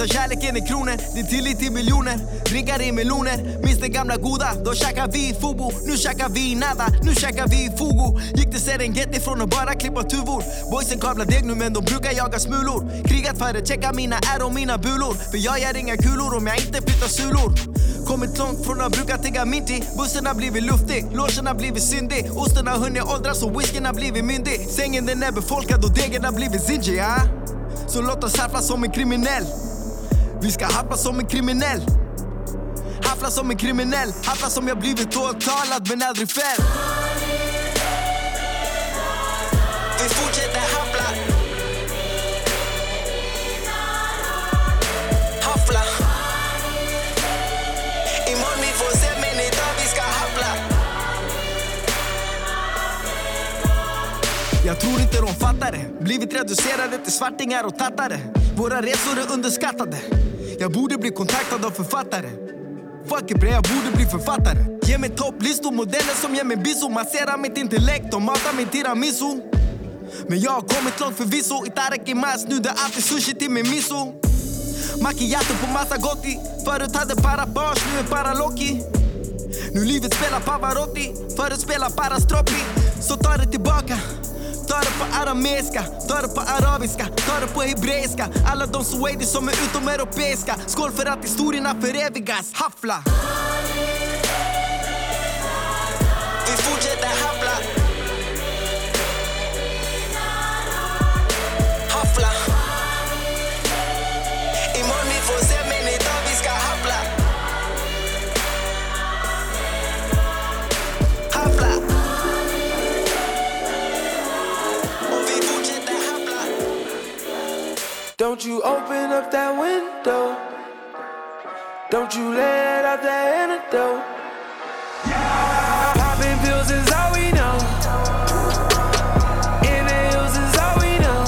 Visa kärleken i kronor, din tillit i miljoner. Drinkar i meloner, minns den gamla goda. Då käkar vi i Fubo, nu käkar vi i nada. Nu käkar vi i Fugo Gick till Serengeti från att bara klippa tuvor. Boysen kavlar deg nu men de brukar jaga smulor. Krigat för att checka mina är och mina bulor. För jag gör inga kulor om jag inte flyttar sulor. Kommit långt från att bruka tigga minty Bussen har blivit luftig, logen har blivit syndig. Osten har hunnit åldras och whiskyn har blivit myndig. Sängen den är befolkad och degen har blivit zinji ja? Så låt oss haffla som en kriminell. Vi ska haffla som en kriminell. Haffla som en kriminell. Haffla som jag blivit åtalad men aldrig fälld. Vi fortsätter haffla. Haffla. Imorgon vi får se men idag vi ska haffla. Jag tror inte de fattar det. Blivit reducerade till svartingar och tattare. Våra resor är underskattade. Jag borde bli kontaktad av författare. Fuck it bre, jag borde bli författare. Ge mig topplistor, modeller som ger mig biso. Masserar mitt intellekt och matar min tiramisu. Men jag har kommit långt förvisso. Itadakimasu, nu det är alltid sushi till min miso. Macchiato på massa gotti. Förut hade para bars, nu är para Loki. Nu livet spelar Pavarotti, förut spelar bara Stroppi. Så ta det tillbaka. Ta det på arameiska, ta det på arabiska, ta det på hebreiska. Alla de swahili som är utomeuropeiska. Skål för att historierna förevigas. Haffla! Don't you open up that window. Don't you let out that antidote. Yeah. Popping pills is all we know. Inhales is all we know.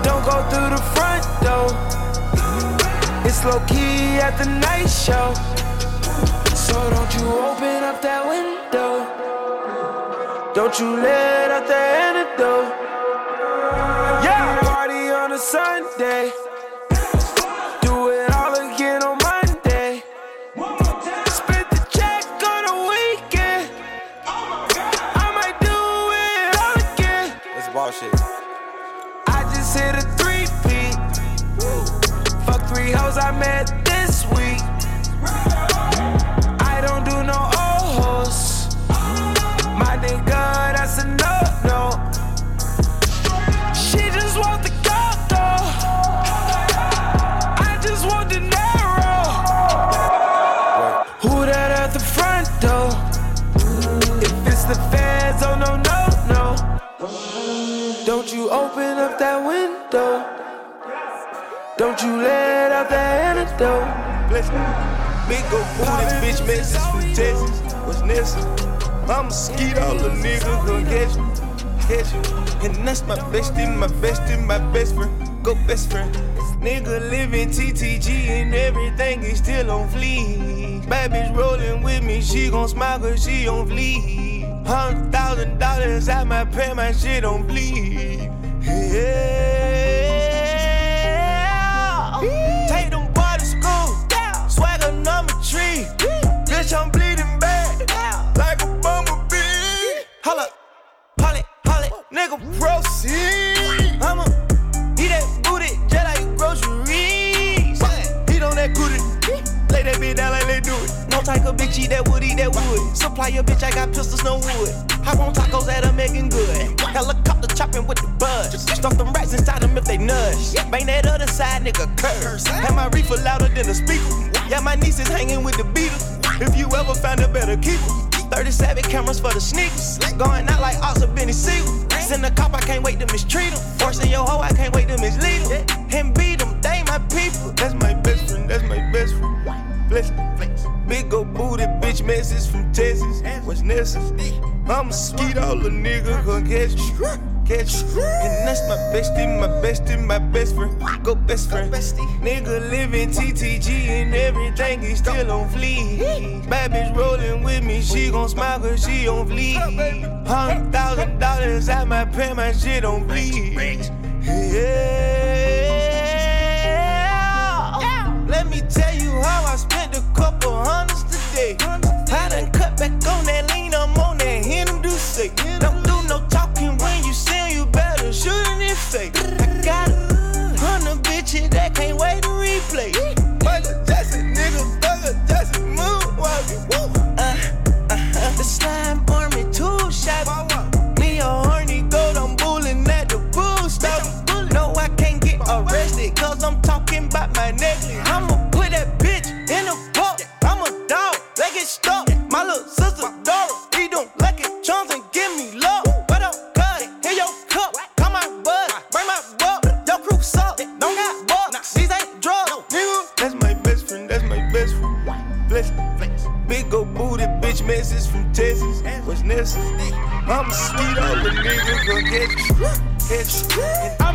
Don't go through the front door. It's low key at the night show. So don't you open up that window. Don't you let out the antidote. A Sunday. Do it all again on Monday. The check on a weekend. I might do it all again. That's bullshit. I just hit a three peat. Fuck three hoes I met Don't you let out that antidote. Let's go. Big go booty, bitch message from Texas. What's next? I'm a skeet, all the niggas gon' catch you. Catch you. And that's my bestie, my bestie, my best friend. Go best friend. Nigga living TTG and everything is still on fleek. Bad bitch rolling with me, she gon' smile cause she on fleek. Hundred thousand dollars at my pay, my shit on bleed. Yeah. Bitch, I'm bleeding bad. Like a bumblebee. Holla, holla, holla, nigga, proceed. I'ma eat that booty just Lay that bitch down like they do it. No type of bitch eat that wood, eat that wood. Supply your bitch, I got pistols, no wood. Hop on tacos that are making good. Helicopter chopping with the buzz. Stuff them rats inside them if they nudge. Bang that other side, nigga, curse. Have my reefer louder than a speaker. Yeah, my niece is hanging with the Beatles. If you ever find a better keeper. 37 cameras for the sneakers. Going out like Oscar Benny Siegel. Send a cop, I can't wait to mistreat him. Forcing your hoe, I can't wait to mislead him. Necessary? I'm a all the niggas gon' catch you. Catch you. And that's my bestie, my bestie, my best friend. Go best friend. Nigga living TTG and everything he still on fleek. Bad bitch rolling with me, she gon' smile cause she on fleek. Hundred thousand dollars at my pen, my shit on bleed. Yeah. Let me tell you how I spent a couple hundreds today. I done cut back on that lean, I'm on that Hindu say. Don't do no talking when you sing, you better shoot in his face. I got a hundred bitches that can't wait to replay. Michael Jackson, nigga, Thugger Jackson, moonwalking. Uh, uh, the slime believe you could get hitched.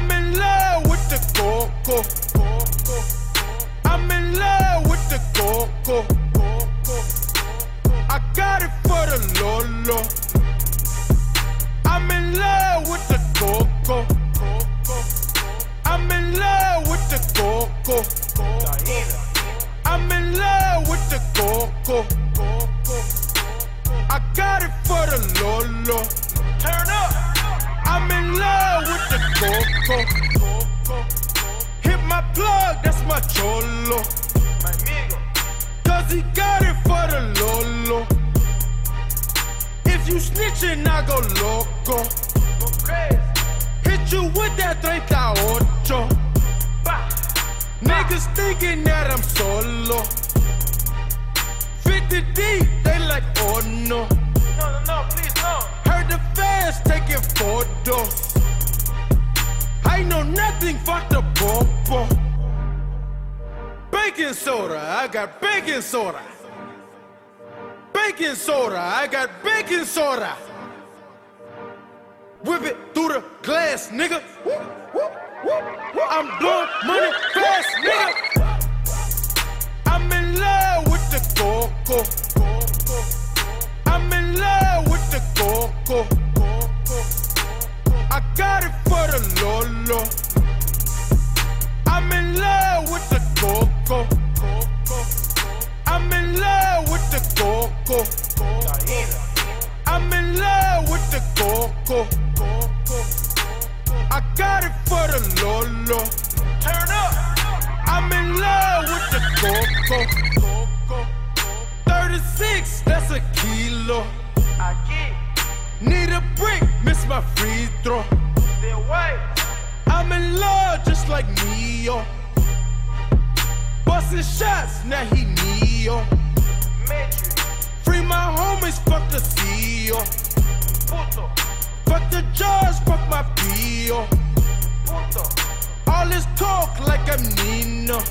shot just like Neo. bustin' shots, now he Neo. Free my homies, fuck the CEO. Fuck the judge, fuck my PO. All this talk like I'm Nino.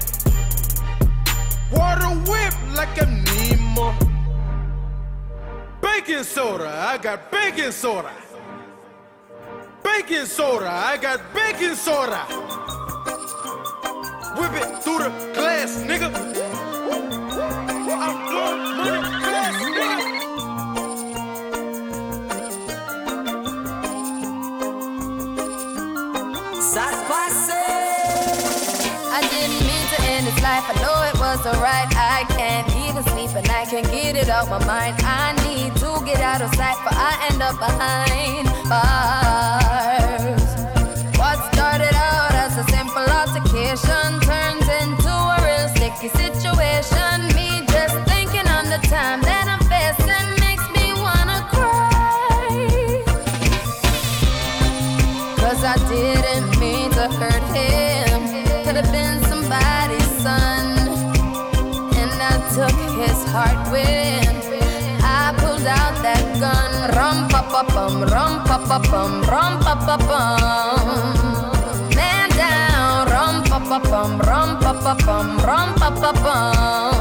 Water whip like I'm Nemo. Baking soda, I got baking soda. Baking soda, I got baking soda. Whip it through the glass, nigga. I'm blowing money nigga. I didn't mean to end his life. I know it was alright. I can't even sleep and I can't get it out my mind. I need to get out of sight, but I end up behind Bye. pa bum, rum pa pa bum. Man down, rum pa pa bum, rum pa pa bum, rum pa pa bum.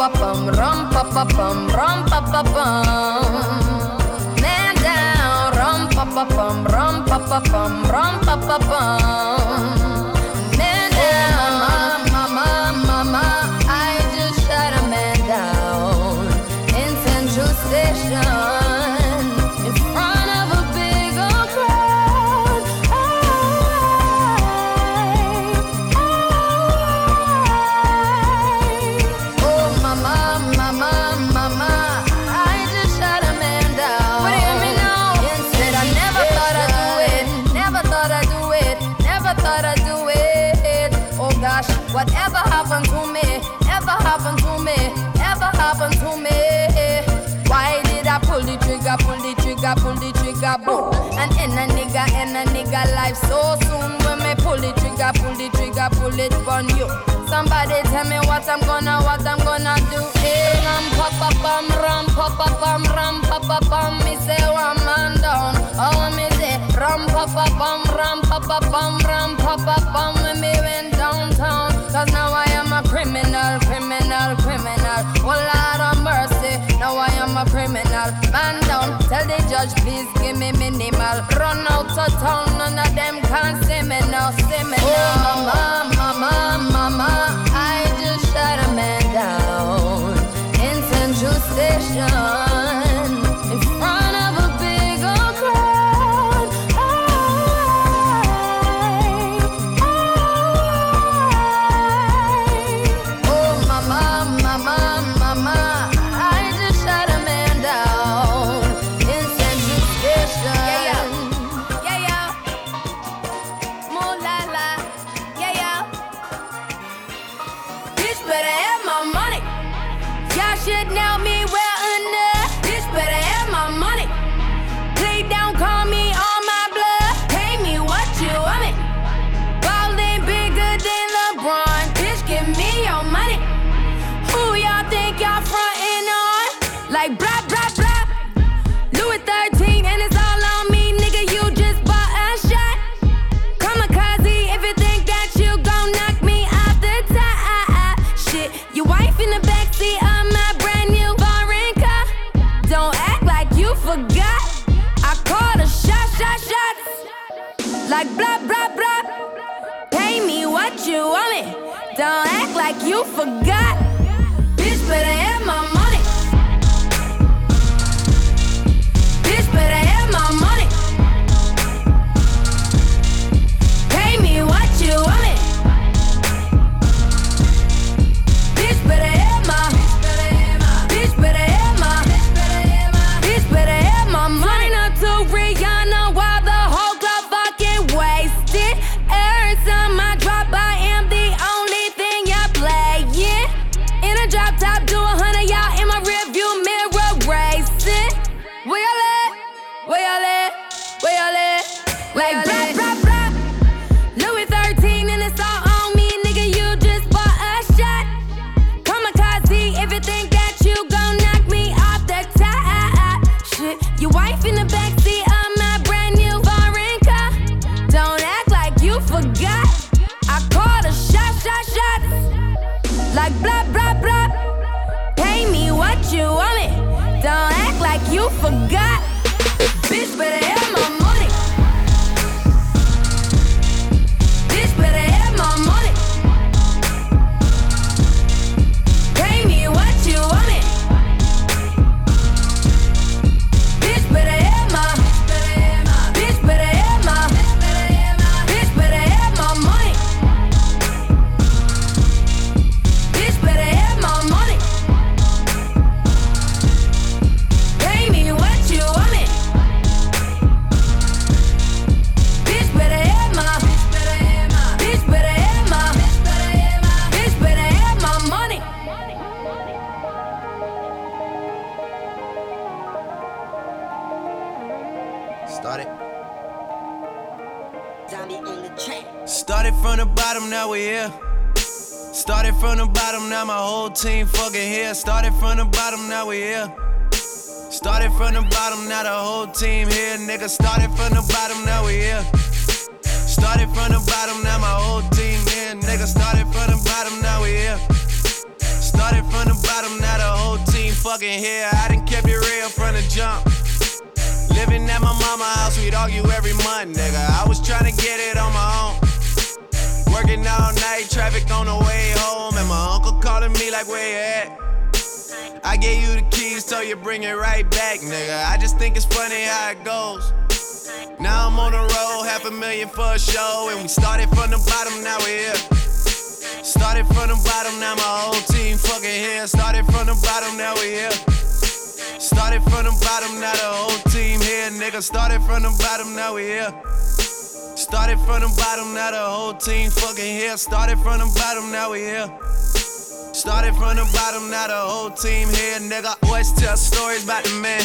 pa bum, rum pa pa bum, rum pa pa bum. Man down, rum pa pa bum, rum pa pa bum, rum pa pa bum. Life so soon. When me pull the trigger, pull the trigger, pull it on you. Somebody tell me what I'm gonna, what I'm gonna do. Hey, ram pa pa pam, ram pa pa pam, ram pa pa pam. Me say one man down. Oh me say ram pa pa pam, ram pa pa pam, ram pa pa pam. When me went downtown, cause now I am a criminal, criminal, criminal. Oh Lord of mercy, now I am a criminal. Man down, tell the judge please give me minimal. Run out of town, them you forgot. Started from the bottom, now my whole team fucking here. Started from the bottom, now we here. Started from the bottom, now the whole team here. Nigga, started from the bottom, now we here. Started from the bottom, now my whole team here. Nigga, started from the bottom, now we here. Started from the bottom, now the whole team fucking here. I done kept it real from the jump. Living at my mama house, we'd argue every month, nigga. I was trying to get it on my own. Working all night, traffic on the way home, and my uncle calling me like, where you at? I gave you the keys, so you bring it right back, nigga. I just think it's funny how it goes. Now I'm on the road, half a million for a show, and we started from the bottom, now we're here. Started from the bottom, now my whole team fucking here. Started from the bottom, now we here. Started from the bottom, now the whole team here, nigga. Started from the bottom, now we here. Started from the bottom, now the whole team fucking here. Started from the bottom, now we here. Started from the bottom, now the whole team here, nigga. Always tell stories about the man.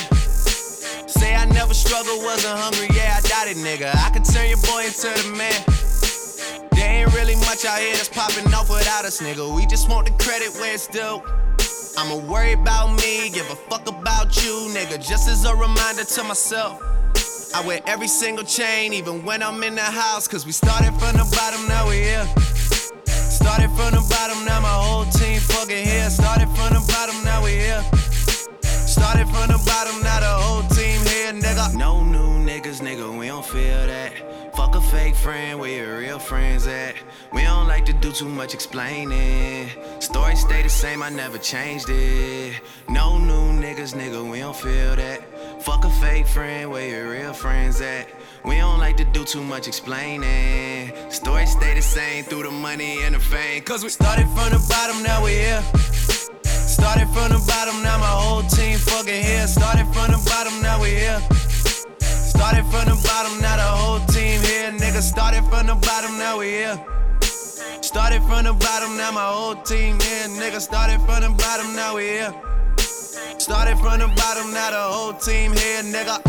Say I never struggled, wasn't hungry, yeah, I doubt it, nigga. I could turn your boy into the man. There ain't really much out here that's popping off without us, nigga. We just want the credit where it's due. I'ma worry about me, give a fuck about you, nigga. Just as a reminder to myself. I wear every single chain, even when I'm in the house. Cause we started from the bottom, now we here. Started from the bottom, now my whole team fucking here. Started from the bottom, now we here. Started from the bottom, now the whole team nigga. No new niggas, nigga, we don't feel that. Fuck a fake friend, where your real friends at? We don't like to do too much explaining. Story stay the same, I never changed it. No new niggas, nigga, we don't feel that. Fuck a fake friend, where your real friends at? We don't like to do too much explaining. Story stay the same through the money and the fame. Cause we started from the bottom, now we here. Started from the bottom, now my whole team fucking here. Started from the bottom, now we here. Started from the bottom, now the whole team here. Nigga, started from the bottom, now we here. Started from the bottom, now my whole team here. Nigga, started from the bottom, now we here. Started from the bottom, now the whole team here, nigga.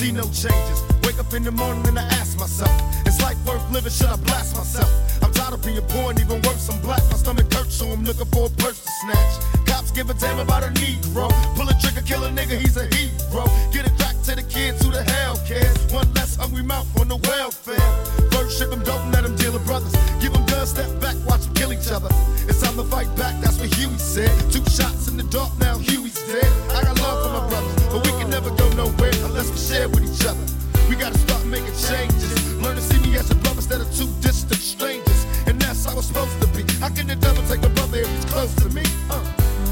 See no changes. Wake up in the morning and I ask myself, is life worth living? Should I blast myself? I'm tired of being poor and even worse, I'm black. My stomach hurts, so I'm looking for a purse to snatch. Cops give a damn about a Negro. Pull a trigger, kill a nigga, he's a hero. Get back to the kids who the hell cares. One less hungry mouth on the welfare. First ship them, don't let them deal with brothers. Give them guns, step back, watch them kill each other. It's time to fight back, that's what Huey said. Two shots in the dark, now Huey's dead. I got love for my brothers, but we can never go nowhere unless we share with each other. We gotta start making changes. Learn to see me as a brother instead of two distant strangers. And that's how it's supposed to be. How can the devil take a brother if he's close to me? Uh.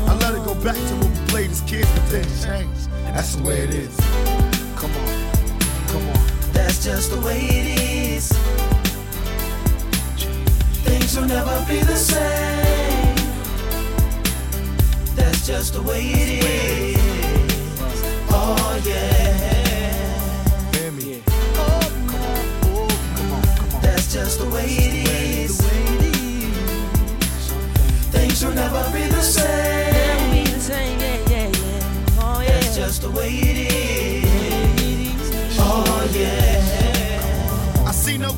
I let it go back to when we played as kids, but then changed. That's the way it is. Come on, come on. That's just the way it is. Things will never be the same. That's just the way it is. Oh yeah. That's just the way it is. Things will never be the same.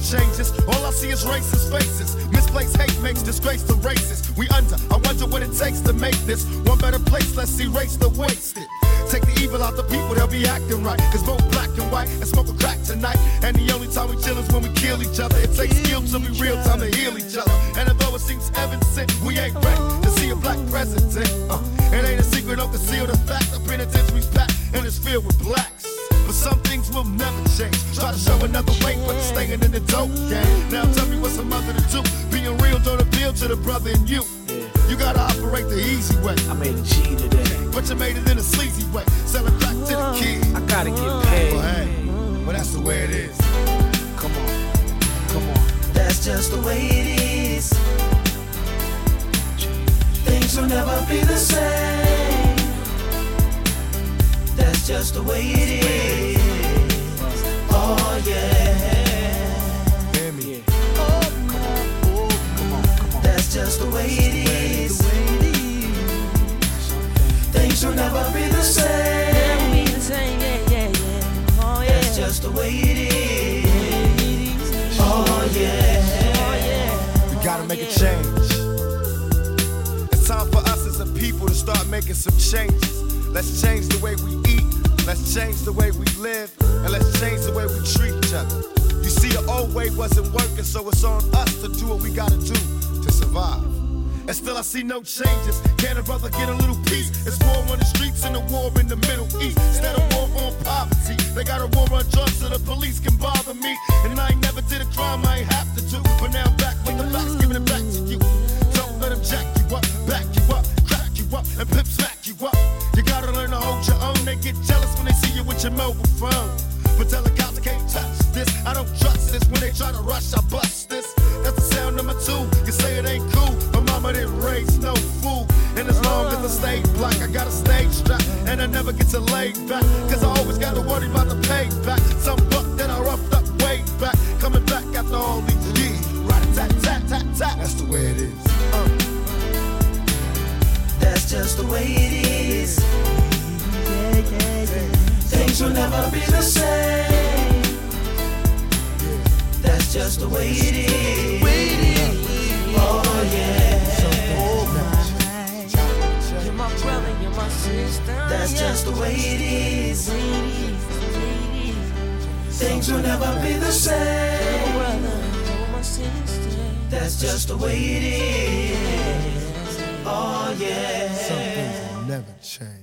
Changes. All I see is racist faces. Misplaced hate makes disgrace to races. We under. I wonder what it takes to make this one better place. Let's erase the wasted. Take the evil out the people, they'll be acting right. Cause both black and white and smoke a crack tonight. And the only time we chill is when we kill each other. It takes skill to be real time to heal each other. And although it seems heaven sent, we ain't ready to see a black president. Uh, it ain't a secret, don't conceal the fact. The penitentiary's packed and it's filled with blacks. But some things will never change. Try to show another way, but staying in the dope game. Now tell me what's a mother to do. Being real don't appeal to the brother in you. You gotta operate the easy way. I made a G today. But you made it in a sleazy way. Sell it back to the uh, kid. I gotta get paid. Well, hey, well, that's the way it is. Come on, come on. That's just the way it is. Things will never be the same. That's just the way it is. Oh yeah. Hear me. That's just the way it is. Things will never be the same. That's just the way it is. Oh yeah. We gotta make a change. People to start making some changes. Let's change the way we eat. Let's change the way we live. And let's change the way we treat each other. You see, the old way wasn't working, so it's on us to do what we gotta do to survive. And still I see no changes. Can a brother get a little peace? It's war on the streets and a war in the Middle East. Instead of war on poverty, they got a war on drugs so the police can bother me. And I ain't never did a crime I ain't have to do. But now I'm back with the facts, giving it back to you. Don't let them jack you and pimp smack you up. You gotta learn to hold your own. They get jealous when they see you with your mobile phone. But tell the cops I can't touch this. I don't trust this. When they try to rush, I bust this. That's the sound number two. You say it ain't cool. My mama didn't raise no fool. And as long as I stay black, I got a stage strap. And I never get to lay back. Cause I always gotta worry about the payback. Some buck that I roughed up way back. Coming back after all these years. Right, tat, tat, tat, tat. That's the way it is. That's just the way it is. Things will never be the same. That's just the way it is. Oh yeah. You're my brother, you're my sister. That's just the way it is. Things will never be the same. That's just the way it is. Oh yeah. Some things never change.